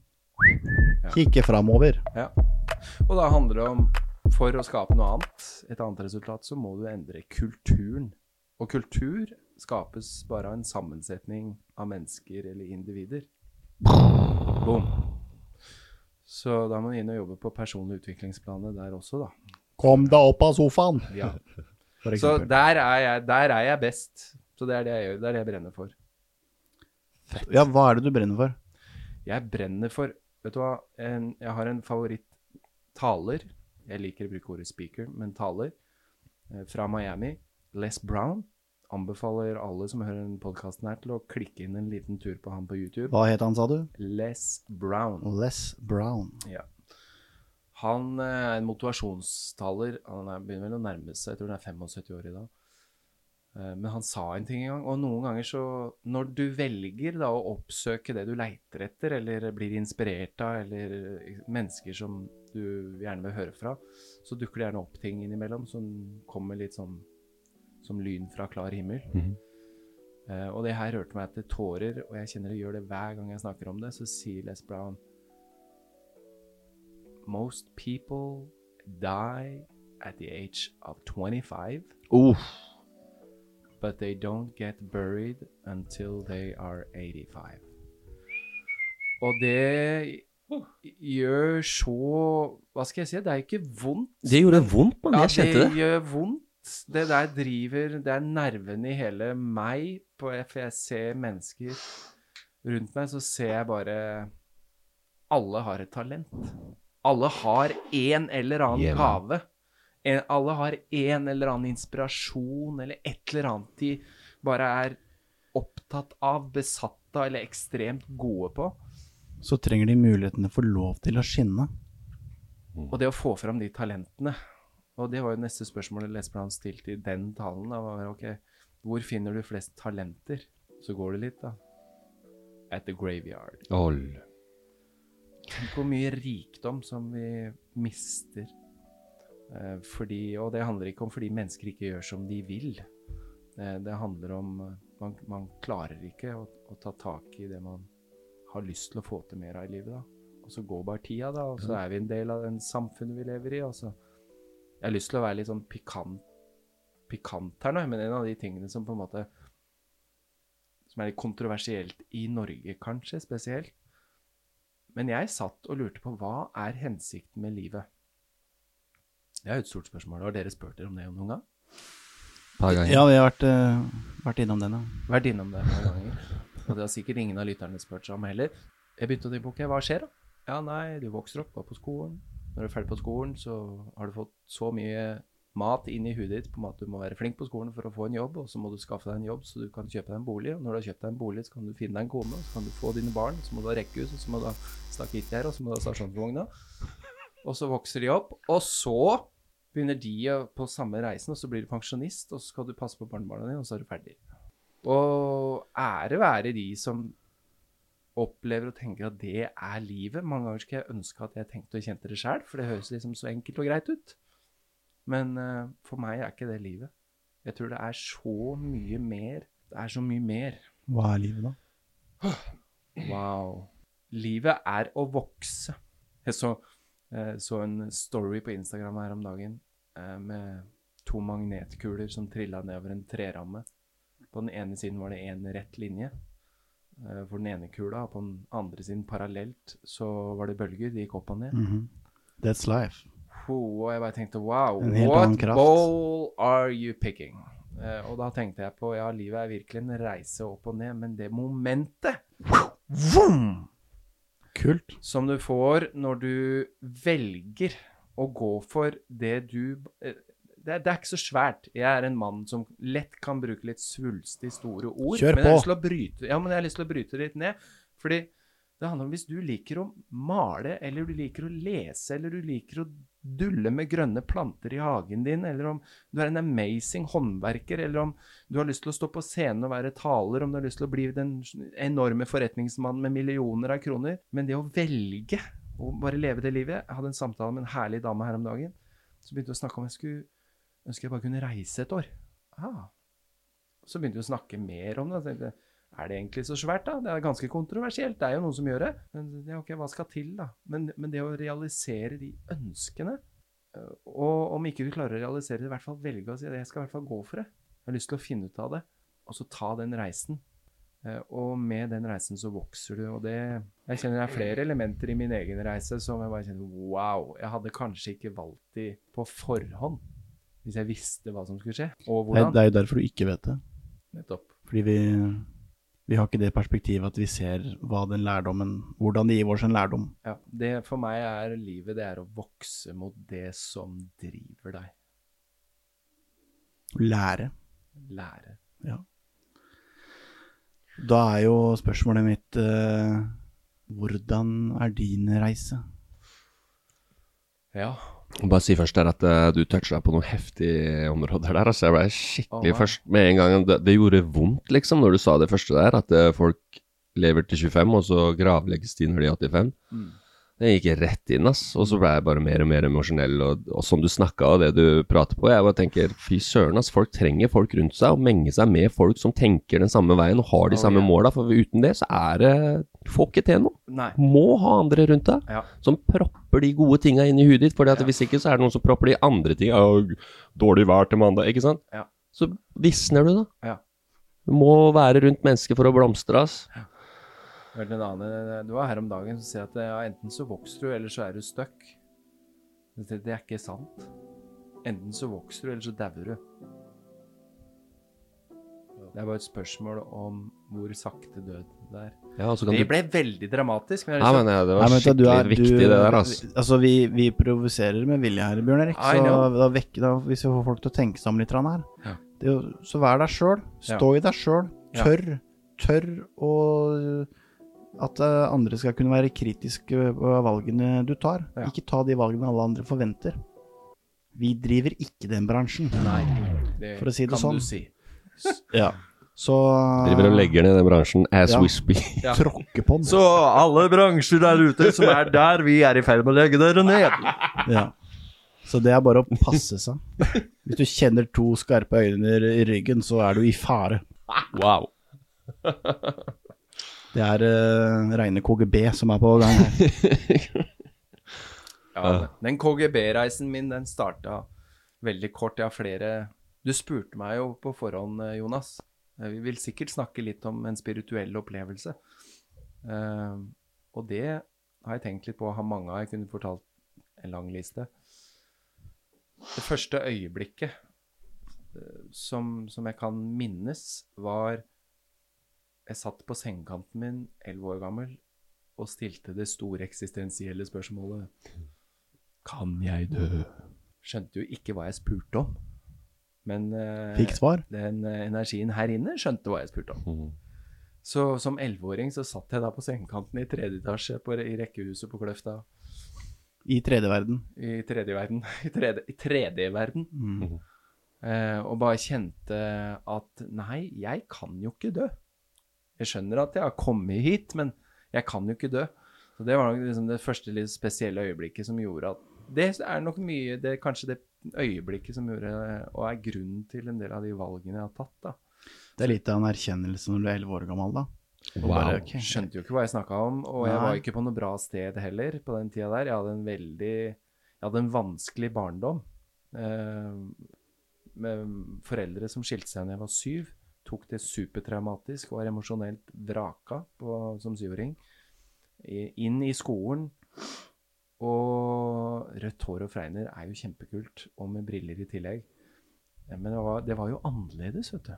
kikke framover. ja. Og da handler det om for å skape noe annet, et annet resultat, så må du endre kulturen. Og kultur skapes bare av en sammensetning av mennesker eller individer. Boom. Så da må du inn og jobbe på personlig utviklingsplanet der også, da. Kom deg opp av sofaen! Ja. *laughs* Så der er, jeg, der er jeg best. Så det er det jeg gjør. Det er det jeg brenner for. Ja, hva er det du brenner for? Jeg brenner for Vet du hva, en, jeg har en favoritt-taler. Jeg liker å bruke ordet speaker, men taler. eh, Fra Miami. Les Brown. Anbefaler alle som hører denne podkasten her, til å klikke inn en liten tur på han på YouTube. Hva het han, sa du? Les Brown. Les Brown. Ja. Han eh, er en motivasjonstaler. Han er, begynner vel å nærme seg, jeg tror han er 75 år i dag. Eh, Men han sa en ting en gang, og noen ganger så Når du velger da å oppsøke det du leiter etter, eller blir inspirert av, eller eh, mennesker som du gjerne vil høre fra, så dukker det gjerne opp ting innimellom som kommer litt sånn som lyn fra klar himmel. Eh, og det her rørte meg til tårer, og jeg kjenner det gjør det hver gang jeg snakker om det. Så sier Les Brown Most people die at the age of 25, Oof. but they don't get buried until they are 85. Og det gjør så Hva skal jeg si? Det er ikke vondt. Det gjorde vondt, mann. Jeg kjente det det. gjør vondt. Det der driver Det er nervene i hele meg. På, for jeg ser mennesker rundt meg, så ser jeg bare Alle har et talent. Alle har en eller annen Yeah, gave. En, alle har en eller annen inspirasjon, eller et eller annet de bare er opptatt av, besatt av, eller ekstremt gode på. Så trenger de mulighetene for lov til å skinne. Og det å få fram de talentene Og det var jo neste spørsmålet Les Brown stilte i den talen. Da var ok, Hvor finner du flest talenter? Så går det litt, da. At the graveyard. Ol. Tenk hvor mye rikdom som vi mister. Eh, fordi, og det handler ikke om fordi mennesker ikke gjør som de vil. Det, handler om eh, man, man klarer ikke å, å ta tak i det man har lyst til å få til mer av i livet. da. Og så går bare tida, da, og så er vi en del av den samfunnet vi lever i. og så Jeg har lyst til å være litt sånn pikant, pikant her nå, men en av de tingene som på en måte Som er litt kontroversielt i Norge, kanskje, spesielt. Men jeg satt og lurte på hva er hensikten med livet? Det er jo et stort spørsmål. Har dere spurt dere om det noen gang? Par ganger. Ja, vi har vært, uh, vært innom den, ja. Vært innom det noen ganger. Og det har sikkert ingen av lytterne spurt seg om heller. Jeg begynte å tenke på ok, hva skjer da? Ja, nei, du vokser opp, går på skolen. Når du er ferdig på skolen, så har du fått så mye mat inn i huet ditt på at du må være flink på skolen for å få en jobb, og så må du skaffe deg en jobb så du kan kjøpe deg en bolig. Og når du har kjøpt deg en bolig, så kan du finne deg en kone, så kan du få dine barn, så må du ha rekkehus, og så må du ha stakittgjerde, og så må du ha stasjonsvogna. Og så vokser de opp, og så begynner de på samme reisen, og så blir du pensjonist, og så skal du passe på barnebarna dine, og så er du ferdig. Og ære være de som opplever og tenker at det er livet. Mange ganger skulle jeg ønske at jeg tenkte og kjente det sjøl, for det høres liksom så enkelt og greit ut. Men uh, for meg er ikke det livet. Jeg tror det er så mye mer. Det er så mye mer. Hva er livet, da? Wow. Livet er å vokse. Jeg så, eh, så en story på Instagram her om dagen eh, med to magnetkuler som trilla nedover en treramme. På den ene siden var det én rett linje eh, for den ene kula, og på den andre siden parallelt så var det bølger. De gikk opp og ned. Mhm. That's life. Og jeg bare tenkte wow, what ball are you picking? Eh, og da tenkte jeg på ja, livet er virkelig en reise opp og ned, men det momentet vroom, Kult. som du får når du velger å gå for det du eh, det er, det er ikke så svært. Jeg er en mann som lett kan bruke litt svulstig store ord. Kjør men jeg har lyst til å bryte, ja, men jeg har lyst til å bryte det litt ned. Fordi det handler om hvis du liker å male, eller du liker å lese, eller du liker å dulle med grønne planter i hagen din, eller om du er en amazing håndverker, eller om du har lyst til å stå på scenen og være taler, om du har lyst til å bli den enorme forretningsmannen med millioner av kroner. Men det å velge å bare leve det livet Jeg hadde en samtale med en herlig dame her om dagen Så begynte å snakke om jeg skulle ønske jeg bare kunne reise et år. Ah. Så begynte vi å snakke mer om det. Jeg tenkte, er det egentlig så svært, da? Det er ganske kontroversielt. Det er jo noen som gjør det. Men ja, ok, hva skal til, da? Men, men det å realisere de ønskene øh, Og om ikke du klarer å realisere det, i hvert fall velge å si at jeg skal i hvert fall gå for det. Jeg har lyst til å finne ut av det, og så ta den reisen. Eh, Og med den reisen så vokser du, og det Jeg kjenner det er flere elementer i min egen reise som jeg bare kjenner wow, jeg hadde kanskje ikke valgt de på forhånd hvis jeg visste hva som skulle skje, og hvordan. det er jo derfor du ikke vet det. Nettopp. Fordi vi, vi har ikke det perspektivet at vi ser lærdommen Hvordan det gir oss en lærdom. Ja, det for meg er livet, det er å vokse mot det som driver deg. Lære. Lære. Ja. Da er jo spørsmålet mitt eh, Hvordan er din reise? Ja. Bare si først der at uh, du toucha på noen heftige områder der. Altså, jeg ble skikkelig oh, først med en gang det, det gjorde vondt, liksom, når du sa det første der. At uh, folk lever til 25, og så gravlegges de når de er 85. Mm. Det gikk rett inn, ass. Og så ble jeg bare mer og mer emosjonell. Og, og som du snakka og det du prater på, jeg bare tenker fy søren, ass. Folk trenger folk rundt seg, og menge seg med folk som tenker den samme veien og har de Oh, samme yeah. måla. For uten det så er det får ikke til noe. Nei. Må ha andre rundt deg Ja. som propper de gode tinga inn i huet ditt. For Ja. hvis ikke, så er det noen som propper de andre tinga. «Å, Dårlig vær til mandag, ikke sant? Ja. Så visner du, da. Ja. Du må være rundt mennesker for å blomstre, ass. Jeg hørte en annen, Det var her om dagen som sier at ja, enten så vokser du, eller så er du stuck. Det, det er ikke sant. Enten så vokser du, eller så dauer du. Det er bare et spørsmål om hvor sakte død det er. Ja, altså Det du ble veldig dramatisk. Men jeg Ja, har men ja, det Nei, var du skikkelig er- viktig, du- det der, Altså, Altså, vi, vi provoserer med vilje her, Bjørn Erik. Så da vekker, da, hvis vi får folk til å tenke seg om litt her Ja. det Så vær deg sjøl. Stå i deg sjøl. Tørr. Tørr å At eh, andre skal kunne være kritiske på valgene du tar. Ja. Ikke ta de valgene alle andre forventer. Vi driver ikke den bransjen. Nei, det For å si det sånn. si. Ja. Så driver og legger ned den bransjen as Ja. we speak. *laughs* Ja. Tråkker på den. Så alle bransjer der ute som er der, vi er i ferd med å legge dere ned. Ja. Så det er bare å passe seg. Hvis du kjenner to skarpe øyne i ryggen, så er du i fare. Wow. Det er uh, reine KGB som er på gang her. *laughs* Ja, den KGB-reisen min, den starta veldig kort. Jeg har flere Du spurte meg jo på forhånd, eh, Jonas. Eh, Vi vil sikkert snakke litt om en spirituell opplevelse. Uh, og det har jeg tenkt litt på Har mange av. Jeg kunne fortalt en lang liste. Det første øyeblikket som, som jeg kan minnes, var Jeg satt på sengekanten min, elleve år gammel, og stilte det store eksistensielle spørsmålet Kan jeg dø? skjønte jo ikke hva jeg spurte om. Men uh, den uh, energien her inne skjønte hva jeg spurte om. Mm. Så som elleveåring så satt jeg da på sengekanten i tredje etasje på, i rekkehuset på Kløfta. I tredje verden. I tredje verden. *laughs* I tredje, i tredje verden. Mm. Uh, og bare kjente at nei, jeg kan jo ikke dø. Jeg skjønner at jeg har kommet hit, men jeg kan jo ikke dø. Så Det var nok liksom det første litt spesielle øyeblikket som gjorde at Det er nok mye det, Kanskje det øyeblikket som gjorde og er grunnen til en del av de valgene jeg har tatt. da. Det er litt av en erkjennelse når du er elleve år gammel, da. Wow. bare, okay. Skjønte jo ikke hva jeg snakka om, og jeg var ikke på noe bra sted heller på den tida der. Jeg hadde en veldig Jeg hadde en vanskelig barndom. Eh, med foreldre som skilte seg da jeg var syv. Tok det supertraumatisk, var emosjonelt vraka på, som syvåring. Inn i skolen. Og rødt hår og fregner er jo kjempekult, og med briller i tillegg. Men det var, det var jo annerledes, vet du.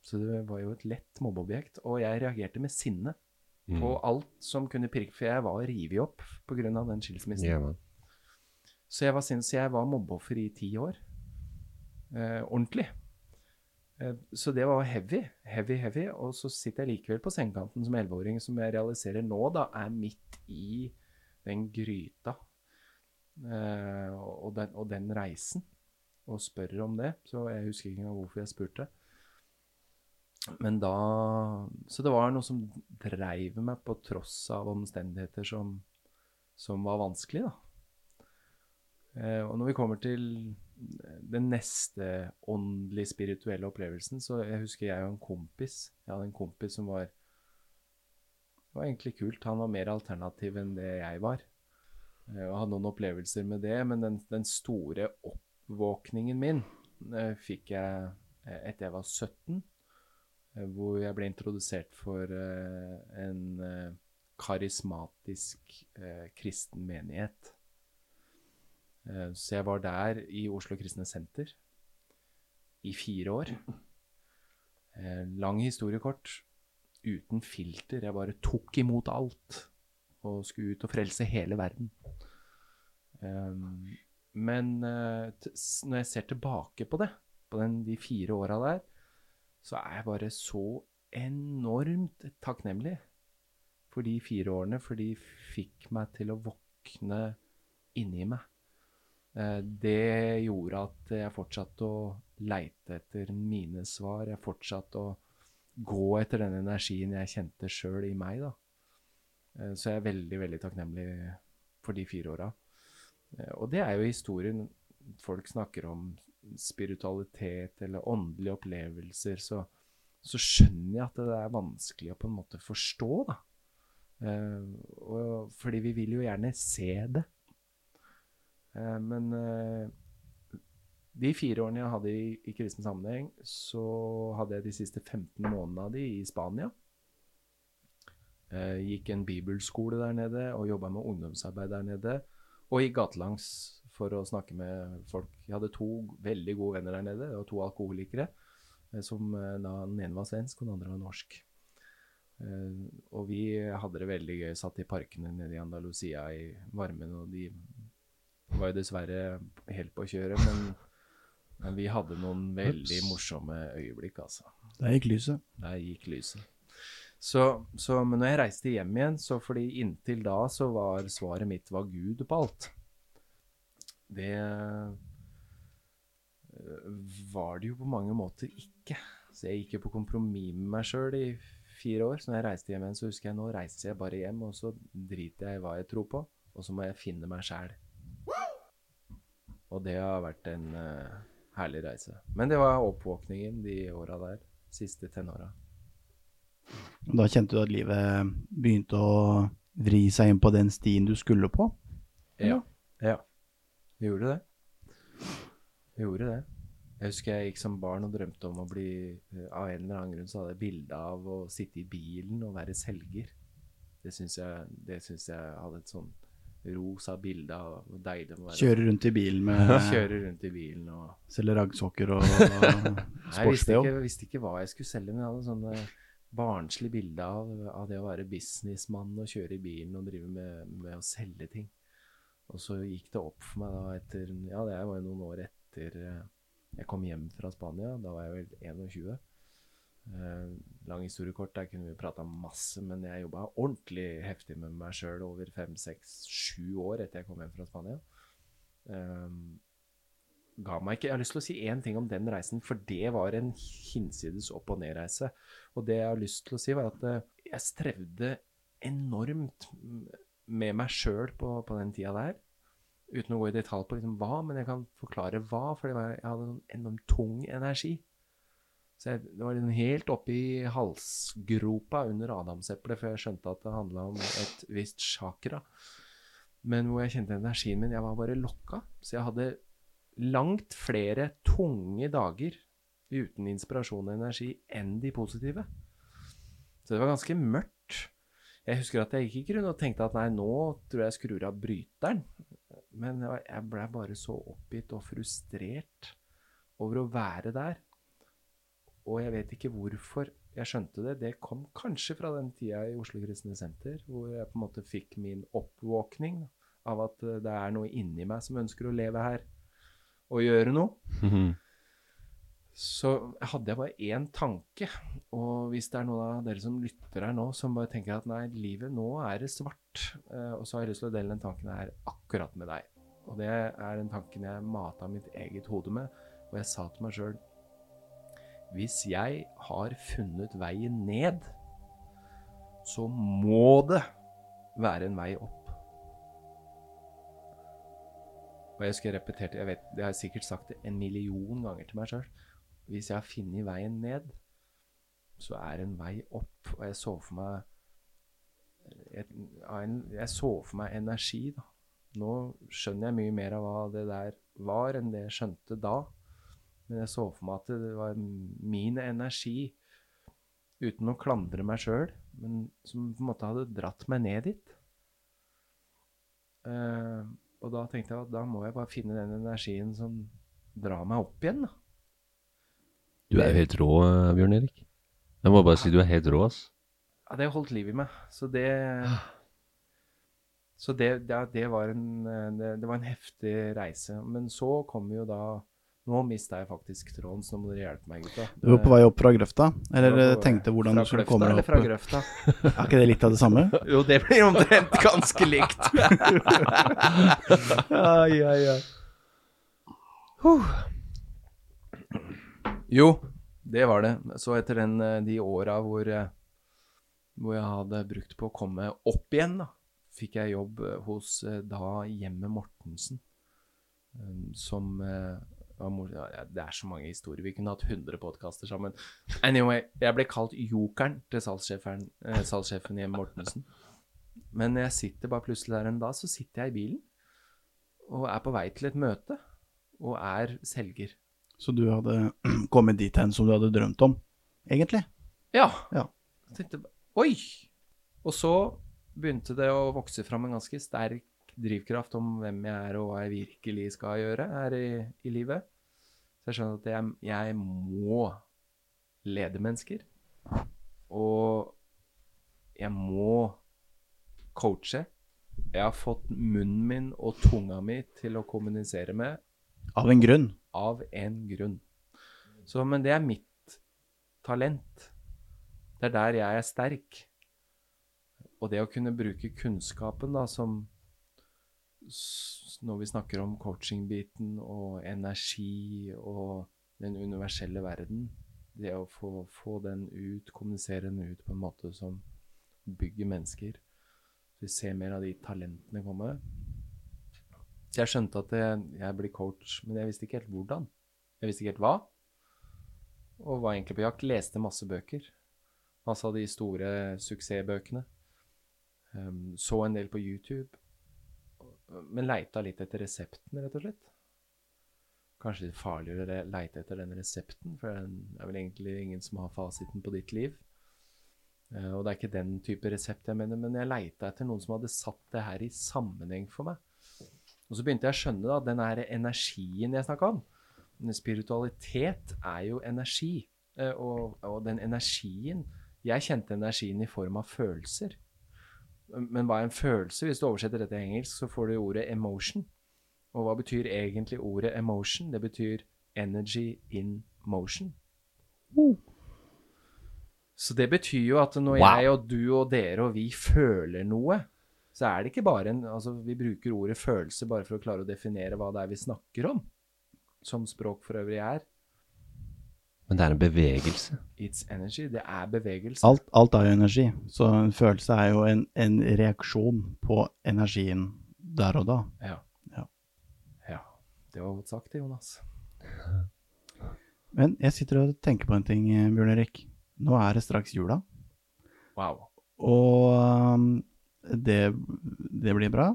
Så det var jo et lett mobbeobjekt. Og jeg reagerte med sinne på alt som kunne pirke, for jeg var revet opp pga. den skilsmissen. Yeah. Så jeg var, sinns, jeg var mobbeoffer i ti år. Eh, ordentlig. Eh, så det var heavy, heavy, heavy. Og så sitter jeg likevel på sengekanten som elleveåring, som jeg realiserer nå da er midt i den gryta eh, og, den, og den reisen, og spør om det. Så jeg husker ikke engang hvorfor jeg spurte. Men da Så det var noe som dreiv meg på tross av omstendigheter som, som var vanskelig, da. Eh, og når vi kommer til den neste åndelig spirituelle opplevelsen, så jeg husker jeg og en kompis Jeg hadde en kompis som var Det var egentlig kult. Han var mer alternativ enn det jeg var. Jeg hadde noen opplevelser med det, men den, den store oppvåkningen min eh, fikk jeg eh, etter jeg var 17, eh, hvor jeg ble introdusert for eh, en eh, karismatisk eh, kristen menighet. Eh, Så jeg var der i Oslo Kristne Senter i fire år. Eh, Lang historiekort, uten filter. Jeg bare tok imot alt og skulle ut og frelse hele verden. Um, Men eh, når jeg ser tilbake på det, på den, de fire åra der, så er jeg bare så enormt takknemlig for de fire årene, for de fikk meg til å våkne inni meg. Eh, Det gjorde at jeg fortsatte å leite etter mine svar. Jeg fortsatte å gå etter den energien jeg kjente sjøl i meg. da. Eh, Så jeg er veldig, veldig takknemlig for de fire åra. Eh, Og det er jo historien folk snakker om spiritualitet eller åndelige opplevelser, så, så skjønner jeg at det er vanskelig å på en måte forstå, da. Fordi vi vil jo gjerne se det. Eh, men eh, de fire årene jeg hadde i, i kristen sammenheng, så hadde jeg de siste 15 månedene av de i Spania. Eh, gikk en bibelskole der nede og jobba med ungdomsarbeid der nede. Og gikk gatelangs for å snakke med folk. Jeg hadde to veldig gode venner der nede, og to alkoholikere. eh, Som da, Den ene var svensk, og den andre var norsk. Og vi hadde det veldig gøy. Satt i parkene nede i Andalusia i varmen, og de var jo dessverre helt på kjøret, men, men vi hadde noen veldig morsomme øyeblikk, altså. Der gikk lyset. Der gikk lyset. Så, så, men når jeg reiste hjem igjen, så fordi inntil da så var svaret mitt var Gud på alt. Det øh, var det jo på mange måter ikke. Så jeg gikk jo på kompromiss med meg sjøl i fire år. Så når jeg reiste hjem igjen, så husker jeg nå reiser jeg bare hjem, og så driter jeg i hva jeg tror på, og så må jeg finne meg sjæl. Og det har vært en uh, herlig reise. Men det var oppvåkningen de åra der. Siste tenåra. Da kjente du at livet begynte å vri seg inn på den stien du skulle på? Ja. ja. Vi gjorde det. Vi gjorde det. Jeg husker jeg gikk som barn og drømte om å bli eh, Av en eller annen grunn så hadde jeg bilde av å sitte i bilen og være selger. Det syns jeg, jeg hadde et sånn rosa bilde av hvor deilig det må være. Kjøre rundt i bilen med *laughs* Kjøre rundt i bilen og Selge raggsokker og *laughs* Jeg visste sports-BH. ikke, visste ikke hva jeg skulle selge, men jeg hadde sånne barnslig bilde av, av det å være businessmann og kjøre i bilen og drive med, med å selge ting. Og så gikk det opp for meg da etter Ja, det var jo noen år etter eh, jeg kom hjem fra Spania. Da var jeg vel 21. Eh, lang historiekort, der kunne vi prata masse, men jeg jobba ordentlig heftig med meg sjøl over fem, seks, sju år etter jeg kom hjem fra Spania. Eh, ga meg ikke Jeg har lyst til å si én ting om den reisen, for det var en hinsides opp- og ned-reise. Og det jeg har lyst til å si, var at eh, jeg strevde enormt med meg sjøl på, på den tida der. Uten å gå i detalj på liksom hva, men jeg kan forklare hva, for jeg hadde en enormt tung energi. Så jeg, det var liksom helt oppi halsgropa under adamseplet før jeg skjønte at det handla om et visst chakra. Men hvor jeg kjente energien min Jeg var bare lokka. Så jeg hadde langt flere tunge dager uten inspirasjon og energi enn de positive. Så det var ganske mørkt. Jeg husker at jeg gikk ikke rundt og tenkte at nei, nå tror jeg skrur av bryteren. Men jeg blei bare så oppgitt og frustrert over å være der. Og jeg vet ikke hvorfor jeg skjønte det. Det kom kanskje fra den tida i Oslo Kristne Senter, hvor jeg på en måte fikk min oppvåkning av at eh, det er noe inni meg som ønsker å leve her og gjøre noe. Så hadde jeg bare én tanke, og hvis det er noen av dere som lytter her nå, som bare tenker at nei, livet nå er det svart, eh, og så har jeg lyst til å dele den tanken her akkurat med deg. Og det er den tanken jeg mata mitt eget hode med, og jeg sa til meg sjøl Hvis jeg har funnet veien ned, så må det være en vei opp. Og jeg skulle repetert jeg vet, Det har sikkert sagt det en million ganger til meg sjøl. Hvis jeg har funnet veien ned, så er det en vei opp. Og jeg så for meg jeg, jeg så for meg energi, da. Nå skjønner jeg mye mer av hva det der var, enn det jeg skjønte da. Men jeg så for meg at det var min energi, uten å klandre meg sjøl, men som på en måte hadde dratt meg ned dit. Uh, og da tenkte jeg at da må jeg bare finne den energien som drar meg opp igjen, da. Du er jo helt rå, eh, Bjørn Erik. Jeg må bare si du er helt rå, ass. Ja, det holdt liv i meg. Så det Så det, det, det, var en, eh, det, det var en heftig reise. Men så kom jo da Nå mista jeg faktisk tråden, så nå må dere hjelpe meg, gutta. Du var på vei opp fra grøfta? Eller var eh, tenkte hvordan fra du skulle komme deg opp? fra grøfta? *laughs* Er ikke det litt av det samme? *laughs* Jo, det blir omtrent ganske likt. *laughs* ai, ai, ai. Huh. Jo, det var det. Så etter den, eh, de åra hvor, eh, hvor jeg hadde brukt på å komme opp igjen, da, fikk jeg jobb hos da Hjemme Mortensen. Som Det er så mange historier. Vi kunne hatt 100 podkaster sammen. Anyway, jeg ble kalt jokeren til salgssjefen, eh, salgssjefen i Hjemme Mortensen. Men jeg sitter bare plutselig der en dag, så sitter jeg i bilen og er på vei til et møte og er selger. Så du hadde *clears throat* kommet dit hen som du hadde drømt om, egentlig? Ja. Ja. Jeg tenkte Oi! Og så begynte det å vokse fram en ganske sterk drivkraft om hvem jeg er og hva jeg virkelig skal gjøre her i, i livet. Så jeg skjønner at jeg, jeg må lede mennesker. Og jeg må coache. Jeg har fått munnen min og tunga mi til å kommunisere med Av en grunn. av en grunn. Så, men det er mitt talent. Det er der jeg er sterk. Og det å kunne bruke kunnskapen da som Når vi snakker om coaching-biten og energi og den universelle verden Det å få, få den ut, kommunisere den ut på en måte som bygger mennesker. Så vi ser mer av de talentene komme. Jeg skjønte at jeg, jeg blir coach, men jeg visste ikke helt hvordan. Jeg visste ikke helt hva. Og var egentlig på jakt. Leste masse bøker. Masse av de store suksessbøkene. Um, så en del på YouTube. Men leita litt etter resepten, rett og slett. Kanskje litt farligere å leite etter den resepten, for det er vel egentlig ingen som har fasiten på ditt liv. Eh, og det er ikke den type resept jeg mener, men jeg leita etter noen som hadde satt det her i sammenheng for meg. Og så begynte jeg å skjønne da, den her energien jeg snakka om. Spiritualitet er jo energi. eh, Og, og den energien Jeg kjente energien i form av følelser. Men hva er en følelse? Hvis du oversetter dette til engelsk, så får du ordet emotion. Og hva betyr egentlig ordet emotion? Det betyr energy in motion. Så det betyr jo at når Wow. jeg og du og dere og vi føler noe, så er det ikke bare en Altså, vi bruker ordet følelse bare for å klare å definere hva det er vi snakker om, som språk for øvrig er. Men det er en bevegelse. It's energy. Det er bevegelse. Alt, alt er jo energi, så en følelse er jo en, en reaksjon på energien der og da. Ja. Ja. ja. Det var godt sagt, Jonas. *laughs* Men jeg sitter og tenker på en ting, eh, Bjørn Erik. Nå er det straks jula, Wow. og um, det, det blir bra.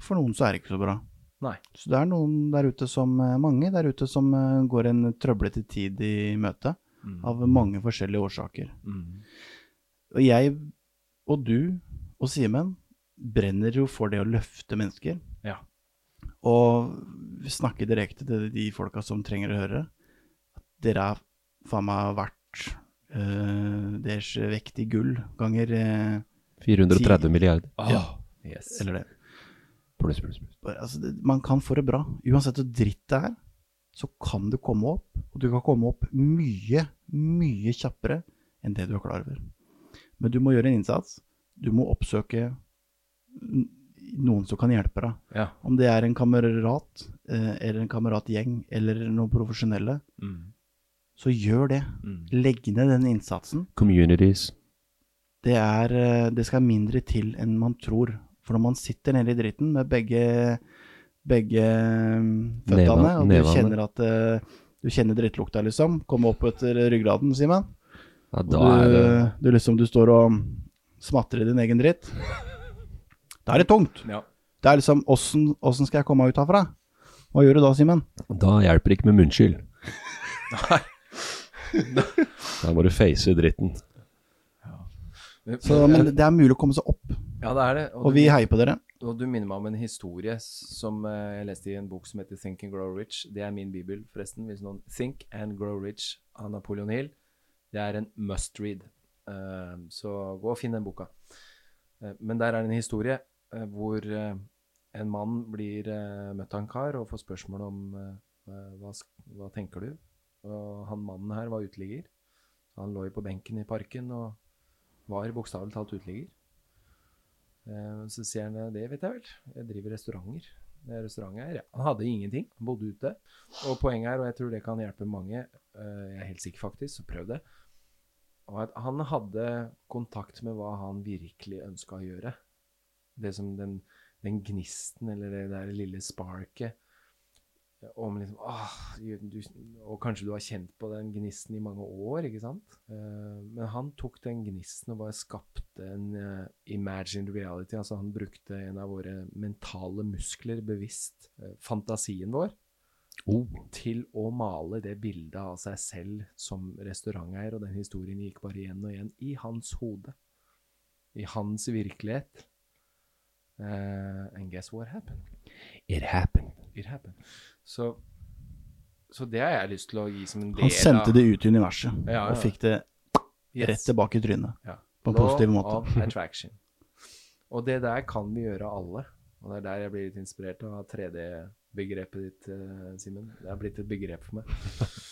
For noen så er det ikke så bra. Nei. Så det er noen der ute som, eh, mange der ute som eh, går en trøblete tid i møte, Mm. av mange forskjellige årsaker. Mm. Og jeg og du og Simen brenner jo for det å løfte mennesker. Ja. Og snakke direkte til de folka som trenger å høre. At dere er faen meg verdt uh, deres vekt i gull ganger uh, 430 milliarder. Ja. Yes. Eller det. Pluss, pluss, pluss. Altså, det. Man kan få det bra. Uansett hvor dritt det er, så kan du komme opp. Og du kan komme opp mye, mye kjappere enn det du er klar over. Men du må gjøre en innsats. Du må oppsøke noen som kan hjelpe deg. Ja. Om det er en kamerat, eh, eller en kameratgjeng, eller noen profesjonelle, Mm. så gjør det. Mm. Legg ned den innsatsen. Communities. Det, er, eh, det skal mindre til enn man tror. For når man sitter nede i dritten med begge, begge mm, føttene, og du kjenner at eh, du kjenner drittlukta, liksom, komme opp etter ryggraden, Simen. Ja, Og da du, er det du liksom du står og smatrer i din egen dritt. Da er det tungt. Ja. Det er liksom åssen skal jeg komme meg ut herfra? Hva gjør du da, Simen? Da hjelper det ikke med munnskyld. *laughs* Nei. Da må du face dritten. Så, men det er mulig å komme seg opp, Ja, det er det. og du- vi heier på dere. Og du minner meg om en historie som eh, jeg leste i en bok som heter Think and Grow Rich. Det er min bibel, forresten. Hvis noen Think and Grow Rich av Napoleon Hill. Det er en must read. Eh, så gå og finn den boka. Eh, men der er det en historie hvor en mann blir møtt av en kar og får spørsmål om hva, hva tenker du? Og han mannen her var uteligger. Han lå jo på benken i parken og var bokstavelig talt uteligger. Eh, Så sier han det vet jeg vel, jeg driver restauranter. Er restauranteier. Ja. Han hadde ingenting, bodde ute. Og poenget er, og jeg tror det kan hjelpe mange, eh, jeg er helt sikker faktisk, så prøv det, han hadde kontakt med hva han virkelig ønska å gjøre. Det som den, den gnisten, eller det der lille sparket. Om liksom, ah, du, og kanskje du har kjent på den gnisten i mange år, ikke sant? Uh, men han tok den gnisten og bare skapte en uh, imagined reality. Altså han brukte en av våre mentale muskler bevisst, uh, fantasien vår, til å male det bildet av seg selv som restauranteier. Og den historien gikk bare igjen og igjen i hans hode. I hans virkelighet. And guess what happened? It happened. It happened. Så, så det har jeg lyst til å gi som en del Han sendte det ut i universet, Ja, ja. og fikk det Yes. rett tilbake i trynet. På en Law positiv måte. of attraction. Og det der kan vi gjøre alle. Og det er der jeg blir litt inspirert av 3D-begrepet ditt, eh, Simen. Det er blitt et begrep for meg.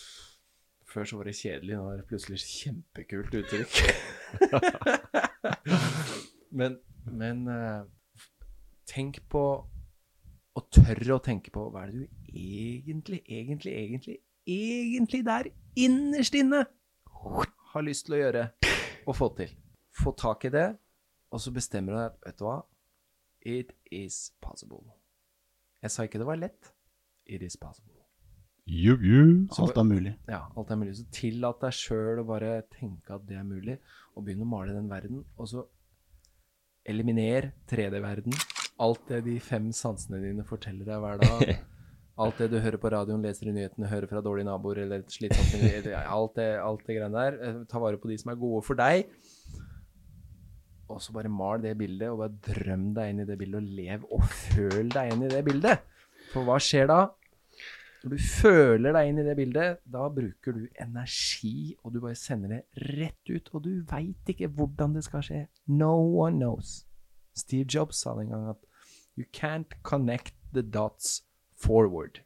*laughs* Før så var det kjedelig, nå er det plutselig kjempekult uttrykk. *laughs* men men eh, tenk på Og tørre å tenke på hva er det du egentlig, egentlig, egentlig, egentlig der innerst inne har lyst til å gjøre og få til. Få tak i det, og så bestemmer du deg at vet du hva, it is possible. Jeg sa ikke det var lett. It is possible. You, you. Så Alt er mulig. Ja, alt er mulig. Så tillat deg sjøl å bare tenke at det er mulig, og begynne å male den verden. Og så eliminer 3D-verden. Alt det de fem sansene dine forteller deg hver dag. *laughs* Alt det du hører på radioen, leser i nyhetene, hører fra dårlige naboer eller slitsomt alt det, alt det greiene der. Eh, Ta vare på de som er gode for deg. Og så bare mal det bildet, og bare drøm deg inn i det bildet, og lev og føl deg inn i det bildet. For hva skjer da? Når du føler deg inn i det bildet, da bruker du energi, og du bare sender det rett ut, og du veit ikke hvordan det skal skje. No one knows. Steve Jobs sa en gang at You can't connect the dots forward.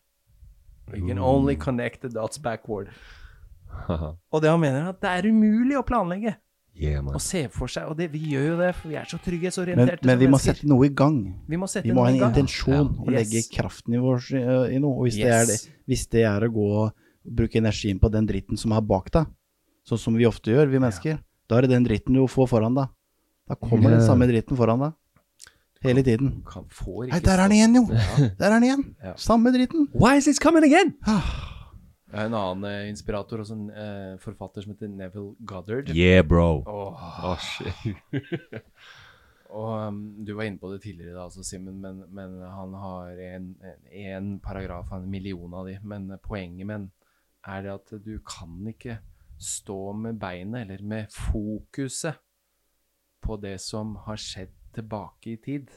You can only connect the dots backward. *laughs* Og det han mener, er at det er umulig å planlegge yeah, og se for seg. Og det, vi gjør jo det, for vi er så trygghetsorienterte. men men vi må mennesker. sette noe i gang. vi må sette Vi må ha en i gang. intensjon Ja. og legge kraften i, vår, i noe. Og hvis, det er det, hvis det er å gå og bruke energien på den dritten som er bak deg, sånn som vi ofte gjør, vi mennesker, da er det den dritten du får foran deg. Da kommer den samme dritten foran deg. Hele tiden. Kan, får Nei, der er den igjen, jo! Der er den igjen! Ja. Samme dritten. Why is this coming again? Jeg har en annen eh, inspirator og sånn eh, forfatter som heter Neville Goddard. Yeah, bro. Åh, Oh, shit. *laughs* Og um, du var inne på det tidligere, da, altså, Simen, men, men han har en, en paragraf, av en million av de. Men poenget med den er det at du kan ikke stå med beinet, eller med fokuset, på det som har skjedd tilbake i tid,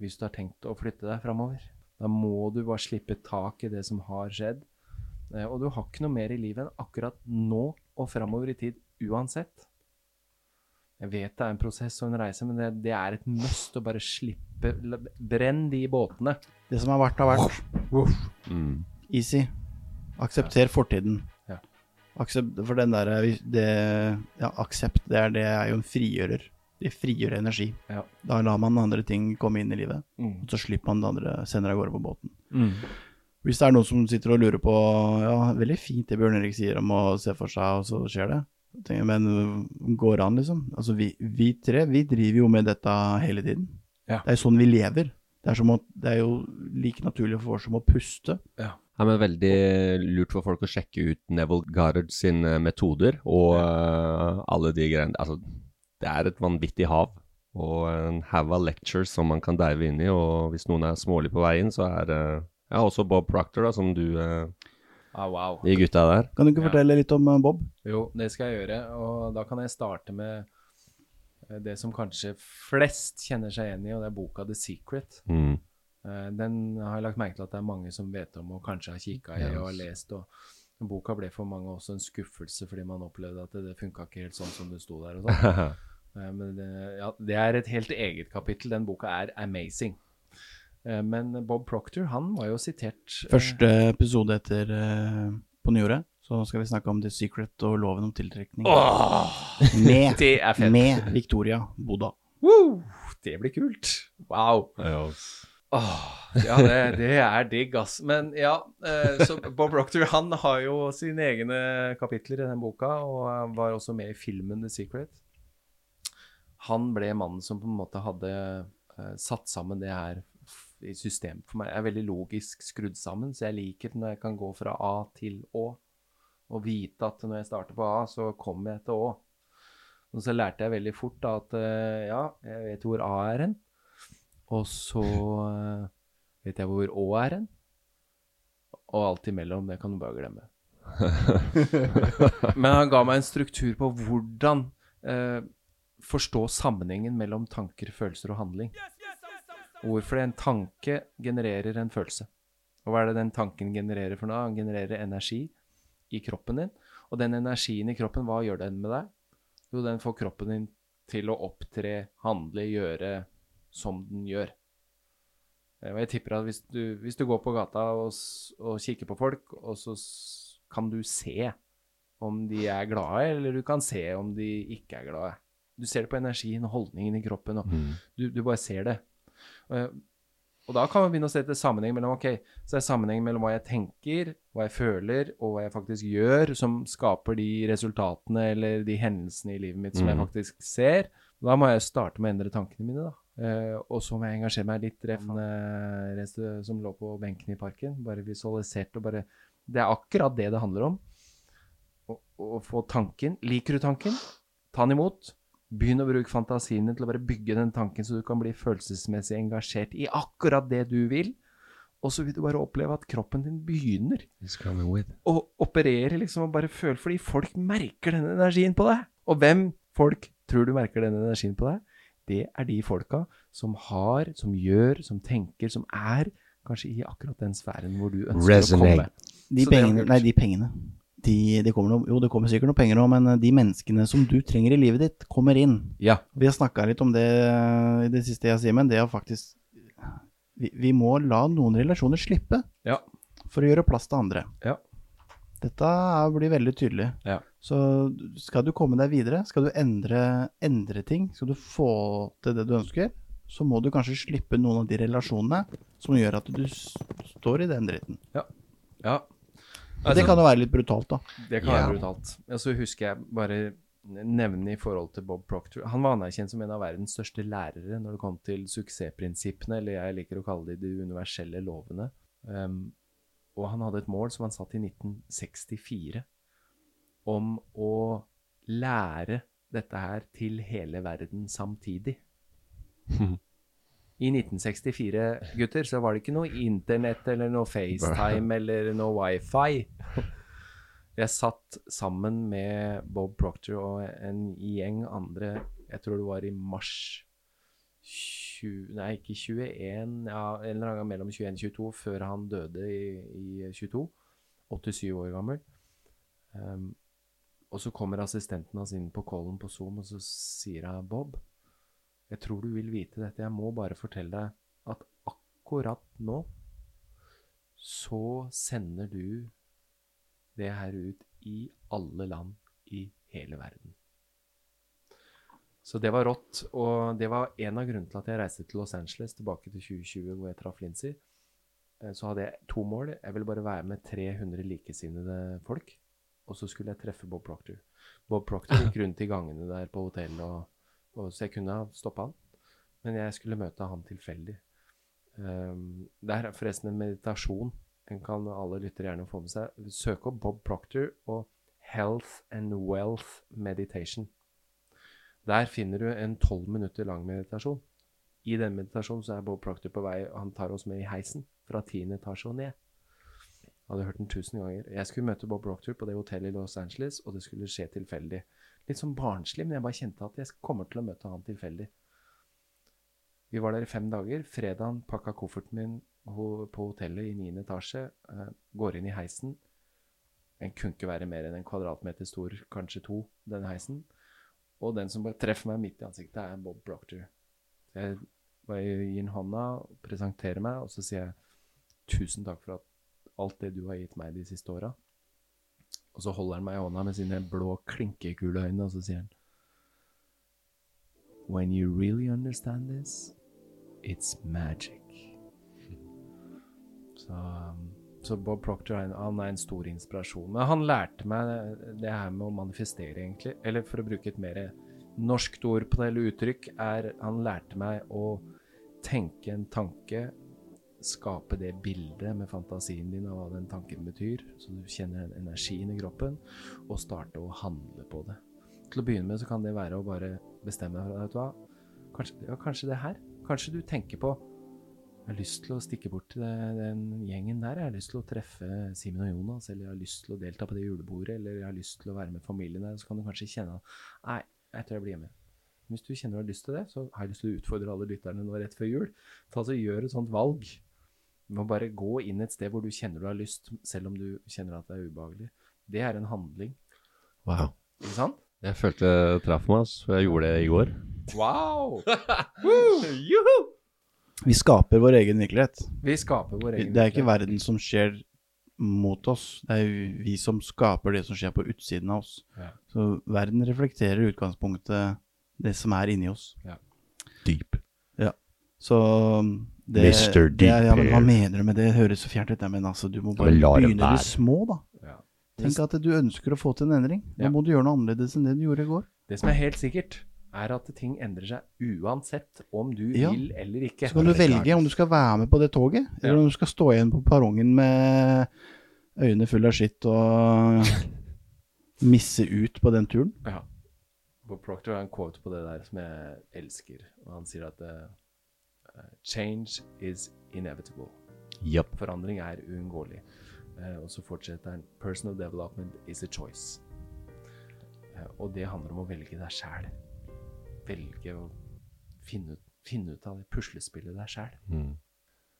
hvis du har tenkt å flytte deg framover. Da må du bare slippe tak i det som har skjedd. Eh, Og du har ikke noe mer i livet enn akkurat nå og framover i tid, uansett. Jeg vet det er en prosess og en reise, men det, det er et must å bare slippe Brenn de båtene. Det som har vært, har vært. Mm. Easy. Aksepter fortiden. Ja. Aksept, for den der det, Ja, aksept, det er, det er jo en frigjører. Det frigjør energi. Ja. Da lar man andre ting komme inn i livet, Mm. og så slipper man det andre, sender av gårde på båten. Hvis det er noen som sitter og lurer på Ja, veldig fint det Bjørn Erik sier om å se for seg, og så skjer det. Tenker, Men øh, går an, liksom? Altså, vi, vi tre, vi driver jo med dette hele tiden. Ja. Det er jo sånn vi lever. Det er, som å, det er jo like naturlig for oss som å puste. Ja, men Veldig lurt for folk å sjekke ut Neville Goddard sine metoder og eh, alle de greiene. Altså, det er et vanvittig hav og en haug av lectures som man kan dive inn i. Og hvis noen er smålig på veien, så er det ja, også Bob Proctor, da, som du eh, Ah, wow. De gutta der. Kan du ikke Ja. fortelle litt om øh, Bob? Jo, det skal jeg gjøre. Og da kan jeg starte med eh, det som kanskje flest kjenner seg igjen i, og det er boka The Secret. Mm. Eh, Den har jeg lagt merke til at det er mange som vet om og kanskje har kikka i og har lest. og Boka ble for mange også en skuffelse fordi man opplevde at det, det funka ikke helt sånn som det sto der. og *laughs* sånn. Eh, Men det, ja, det er et helt eget kapittel. Den boka er amazing. Eh, Men Bob Proctor, han var jo sitert eh, Første episode etter på nyåret, så skal vi snakke om The Secret og loven om tiltrekning. med, *laughs* Det er fett. med Victoria Boda. Woo! Det blir kult. Wow. Ja. Åh, ja, det, det er digg, ass. Men ja, eh, så Bob Proctor han har jo sine egne kapitler i den boka, og var også med i filmen The Secret. Han ble mannen som på en måte hadde eh, satt sammen det her i system for meg. Jeg er veldig logisk skrudd sammen, så jeg liker det når jeg kan gå fra A til Å. Og vite at når jeg starter på A, så kommer jeg til Å. Og så lærte jeg veldig fort da at eh, ja, jeg vet hvor A er hen. Og så eh, vet jeg hvor Å er hen. Og alt imellom, det kan du bare glemme. *laughs* Men han ga meg en struktur på hvordan eh, forstå sammenhengen mellom tanker, følelser og handling. Hvorfor en tanke genererer en følelse. Og hva er det den tanken genererer for noe? Han genererer energi i kroppen din. Og den energien i kroppen, hva gjør den med deg? Jo, den får kroppen din til å opptre, handle, gjøre som den gjør. Eh, Og jeg tipper at hvis du, hvis du går på gata og, og kikker på folk, og så kan du se om de er glade, eller du kan se om de ikke er glade. Du ser det på energien og holdningen i kroppen, og du, du bare ser det. Og, Og da kan man begynne å se etter sammenheng mellom ok, så er sammenheng mellom hva jeg tenker, hva jeg føler, og hva jeg faktisk gjør, som skaper de resultatene eller de hendelsene i livet mitt som jeg faktisk ser. Da må jeg starte med å endre tankene mine, da. Eh, og så må jeg engasjere meg litt. Ref, eh, som lå på benken i parken. Bare visualisert og bare Det er akkurat det det handler om. Å, å få tanken. Liker du tanken? Ta den imot. Begynn å bruke fantasien din til å bare bygge den tanken, så du kan bli følelsesmessig engasjert i akkurat det du vil. Og så vil du bare oppleve at kroppen din begynner å operere liksom og bare føle Fordi folk merker denne energien på deg. Og hvem folk tror du merker denne energien på deg? Det er de folka som har, som gjør, som tenker, som er kanskje i akkurat den sfæren hvor du ønsker Resonate. å komme. De pengene, nei, de pengene. de, de kommer noe, jo, det kommer sikkert noe penger òg, men de menneskene som du trenger i livet ditt, kommer inn. Ja. Vi har snakka litt om det i det siste, jeg sier, men Det er faktisk vi, vi må la noen relasjoner slippe Ja. for å gjøre plass til andre. Ja. Dette blir veldig tydelig. Ja. Så skal du komme deg videre, skal du endre, endre ting, skal du få til det du ønsker, så må du kanskje slippe noen av de relasjonene som gjør at du står i den dritten. Ja. Og det kan jo være litt brutalt, da. Det kan Ja. være brutalt. Og så husker jeg bare nevne i forhold til Bob Proctor Han var anerkjent som en av verdens største lærere når det kom til suksessprinsippene, eller jeg liker å kalle det de universelle lovene. Um, og han hadde et mål som han satt i 1964, om å lære dette her til hele verden samtidig. *laughs* I 1964, gutter, så var det ikke noe internett eller noe FaceTime eller noe wifi. Jeg satt sammen med Bob Proctor og en gjeng andre, jeg tror det var i mars 20, Nei, ikke 21, ja, en eller annen gang mellom 21 og 22, før han døde i, i 22. 87 år gammel. Um, og så kommer assistenten hans inn på callen på Zoom, og så sier hun Bob, jeg tror du vil vite dette. Jeg må bare fortelle deg at akkurat nå så sender du det her ut i alle land i hele verden. Så det var rått, og det var en av grunnene til at jeg reiste til Los Angeles tilbake til 2020, hvor jeg traff Lindsay. Eh, Så hadde jeg to mål. Jeg ville bare være med 300 likesinnede folk, og så skulle jeg treffe Bob Proctor. Bob Proctor gikk *laughs* rundt i gangene der på hotellet, og, og så jeg kunne ha stoppa han, men jeg skulle møte han tilfeldig. Um, det er forresten en meditasjon. Den kan alle lyttere gjerne få med seg. Søk opp Bob Proctor og Health and Wealth Meditation. Der finner du en tolv minutter lang meditasjon. I den meditasjonen så er Bob Proctor på vei, han tar oss med i heisen fra tiende etasje og ned. Jeg hadde hørt den tusen ganger. Jeg skulle møte Bob Proctor på det hotellet i Los Angeles, og det skulle skje tilfeldig. Litt sånn barnslig, men jeg bare kjente at jeg kommer til å møte han tilfeldig. Vi var der i fem dager. Fredagen pakka kofferten min på hotellet i niende etasje. eh, går inn i heisen. Den kunne ikke være mer enn en kvadratmeter stor, kanskje to, denne heisen. Og den som bare treffer meg midt i ansiktet, er Bob Proctor. Jeg bare gir ham hånda, presenterer meg, og så sier jeg tusen takk for alt det du har gitt meg de siste åra. Og så holder han meg i hånda med sine blå klinkekule øyne, og så sier han When you really understand this, it's magic. Så, um, så Bob Proctor han er en stor inspirasjon. Men han lærte meg det her med å manifestere, egentlig. Eller for å bruke et mer norskt ord på det, eller uttrykk, er Han lærte meg å tenke en tanke, skape det bildet med fantasien din av hva den tanken betyr, så du kjenner energien i kroppen, og starte å handle på det. Til å begynne med så kan det være å bare bestemme deg for vet du hva, kanskje, ja, kanskje det her. Kanskje du tenker på jeg har lyst til å stikke bort til den gjengen der. Jeg har lyst til å treffe Simen og Jonas, eller jeg har lyst til å delta på det julebordet, eller jeg har lyst til å være med familien der. Så kan du kanskje kjenne at nei, jeg tror jeg blir hjemme. Hvis du kjenner du har lyst til det, så har jeg lyst til å utfordre alle lytterne nå rett før jul. Ta altså Gjør et sånt valg. Du må bare gå inn et sted hvor du kjenner du har lyst, selv om du kjenner at det er ubehagelig. Det er en handling. Wow. Ikke sant? Jeg følte det traff meg, for Jeg gjorde det i går. Wow! *laughs* Vi skaper vår egen virkelighet. Vi skaper vår egen Det er ikke verden som skjer mot oss, det er vi som skaper det som skjer på utsiden av oss. Ja. Så verden reflekterer i utgangspunktet det som er inni oss. Deep. Ja. Så det, Mr. det er, ja, men Hva mener du med det? Det høres så fjernt ut, ja, men altså, du må bare det begynne i det små, da. Ja. Tenk at du ønsker å få til en endring. Da Ja. må du gjøre noe annerledes enn det du gjorde i går. Det som er helt sikkert, er at ting endrer seg uansett om du Ja. vil eller ikke. Så kan du velge om du skal være med på det toget, eller om du skal stå igjen på perrongen med øynene fulle av skitt og *laughs* misse ut på den turen. Ja. Bob Proctor har en quote på det der som jeg elsker. Og han sier at uh, Change is inevitable. Yep. Forandring er uunngåelig. Uh, og så fortsetter han Personal development is a choice. Uh, og det handler om å velge deg sjæl. Velge å finne ut, finne ut av det puslespillet der sjæl.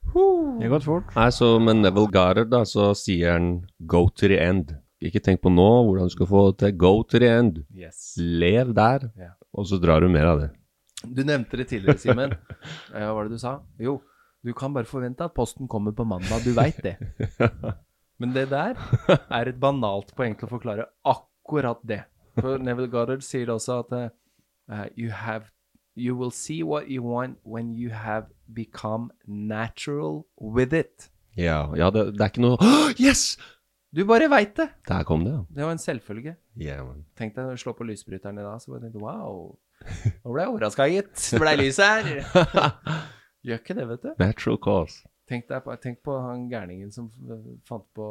Det har gått fort. Nei, så med Neville Goddard da, så sier han 'go to the end'. Ikke tenk på nå hvordan du skal få til go to the end. Yes. Lev der, Ja. og så drar du mer av det. Du nevnte det tidligere, Simen. *laughs* Eh, Hva var det du sa? Jo, du kan bare forvente at posten kommer på mandag. Du veit det. *laughs* Men det der er et banalt poeng til å forklare akkurat det. For Neville Goddard sier også at eh, you have You will see what you want when you have become natural with it. Ja, ja det, det er ikke noe oh, Yes! Du bare veit det. Der kom det, ja. Det var en selvfølge. Yeah, man. Tenk deg du slår på lysbryteren i dag, så bare tenkte wow. Nå ble jeg overraska, gitt. Det blei lys her. *laughs* Gjør ikke det, vet du. Natural cause. Tenk, deg på, tenk på han gærningen som fant på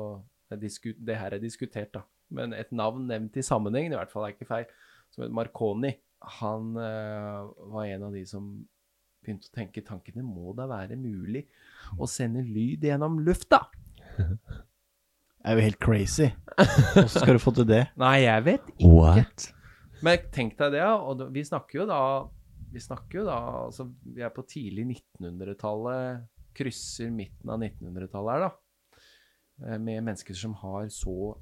det her er diskutert, da. Men et navn nevnt i sammenheng, i hvert fall er ikke feil, som het Marconi. Han eh, var en av de som begynte å tenke tankene må da være mulig å sende lyd gjennom lufta. Det er jo helt crazy. *laughs* Hvordan skal du få til det? Nei, jeg vet ikke. What? Men tenk deg det. Og vi snakker jo da Vi snakker jo da Altså, vi er på tidlig 1900-tallet, krysser midten av 1900-tallet her, da. Eh, Med mennesker som har så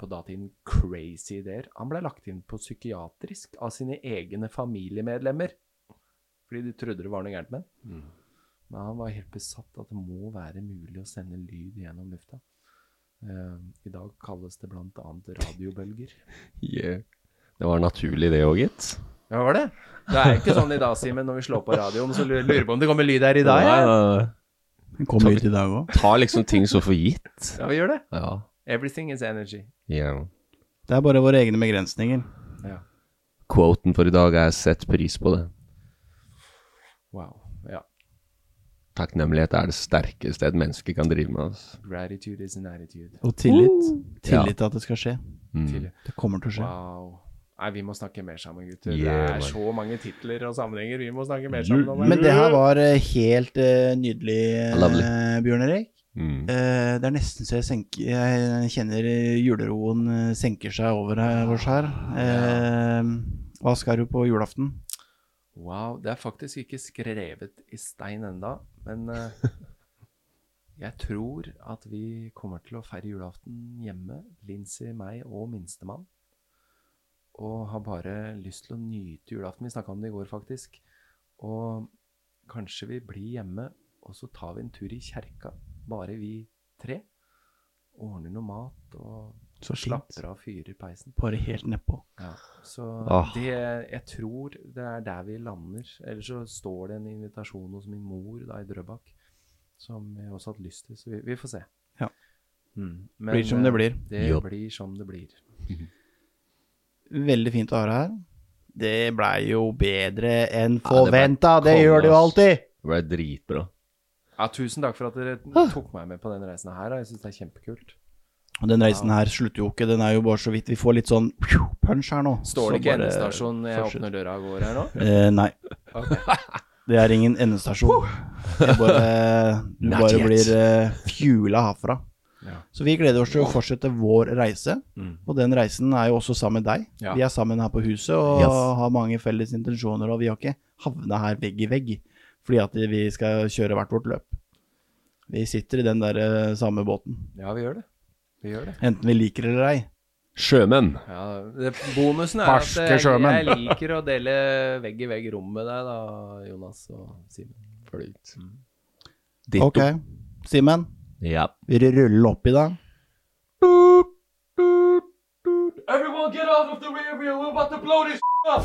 på datiden crazy ideer. Han ble lagt inn på psykiatrisk av sine egne familiemedlemmer. Fordi de trodde det var noe gærent med han. Men han var helt besatt at det må være mulig å sende lyd gjennom lufta. Uh, I dag kalles det annet radiobølger. *laughs* Yeah. Det var naturlig det òg, gitt. Ja, var det? Det er ikke sånn i dag, Simen, når vi slår på radioen, så lurer vi på om det kommer lyd her i dag. Nei, Ja, nei, nei. Kommer ut i dag òg. Ta liksom ting så for gitt. ja vi gjør det. Ja. Everything is energy. Yeah. Det er bare våre egne begrensninger. Ja. Quoten for i dag er 'sett pris på det'. Wow. Ja. Takknemlighet er det sterkeste et menneske kan drive med. Altså. Gratitude is an attitude. Og tillit. Tillit til at det skal skje. Mm. Det kommer til å skje. Wow. Nei, vi må snakke mer sammen, gutter. Yeah, det er så mange titler og sammenhenger vi må snakke mer sammen om. Men det her var eh, helt uh, nydelig, eh, Bjørn Erik. Mm. Eh, det er nesten så jeg, senker, jeg kjenner eh, juleroen eh, senker seg over oss her. Eh, hva skal du på julaften? Wow, det er faktisk ikke skrevet i stein enda, men *laughs* jeg tror at vi kommer til å feire julaften hjemme, Lincy, meg og minstemann. Og har bare lyst til å nyte julaften. Vi snakka om det i går, faktisk. Og kanskje vi blir hjemme, og så tar vi en tur i kjerka, bare vi tre. Ordner noe mat og Så slapper av, fyrer peisen. Bare helt nedpå. Ja, så Ah. det, jeg tror det er der vi lander. Ellers så står det en invitasjon hos min mor da i Drøbak, som jeg også har hatt lyst til, så vi, vi får se. Ja. Mm. Blir som det eh, blir. Det jo. blir som det blir. Veldig fint å ha deg her. Det blei jo bedre enn Ja, det det, gjør det jo alltid. Det ble dritbra. Ja, tusen takk for at dere tok meg med på den reisen her. Jeg syns det er kjempekult. Og den reisen her slutter jo ikke. Den er jo bare så vidt Vi får litt sånn punch her nå. Står det ikke bare endestasjon når jeg åpner døra og går her nå? Eh, nei. Det er ingen endestasjon. Bare, *laughs* du Not bare yet. blir uh, fuela herfra. Ja. Så vi gleder oss til å fortsette vår reise. Mm. Og den reisen er jo også sammen med deg. Ja. Vi er sammen her på huset og Yes. har mange felles intensjoner. Og vi har ikke havna her vegg i vegg fordi at vi skal kjøre hvert vårt løp. Vi sitter i den der eh, samme båten. Ja, vi gjør det. Vi gjør det. Enten vi liker det eller ei. Sjømenn. Ja, det, Bonusen er Barske at jeg, jeg liker å dele vegg i vegg rom med deg, da, Jonas og Simen. Fløyt. Mm. Ditto. Ok, Simen. Ja. Vi ruller opp i dag. Everyone get out of the rear wheel, we're about to blow this up!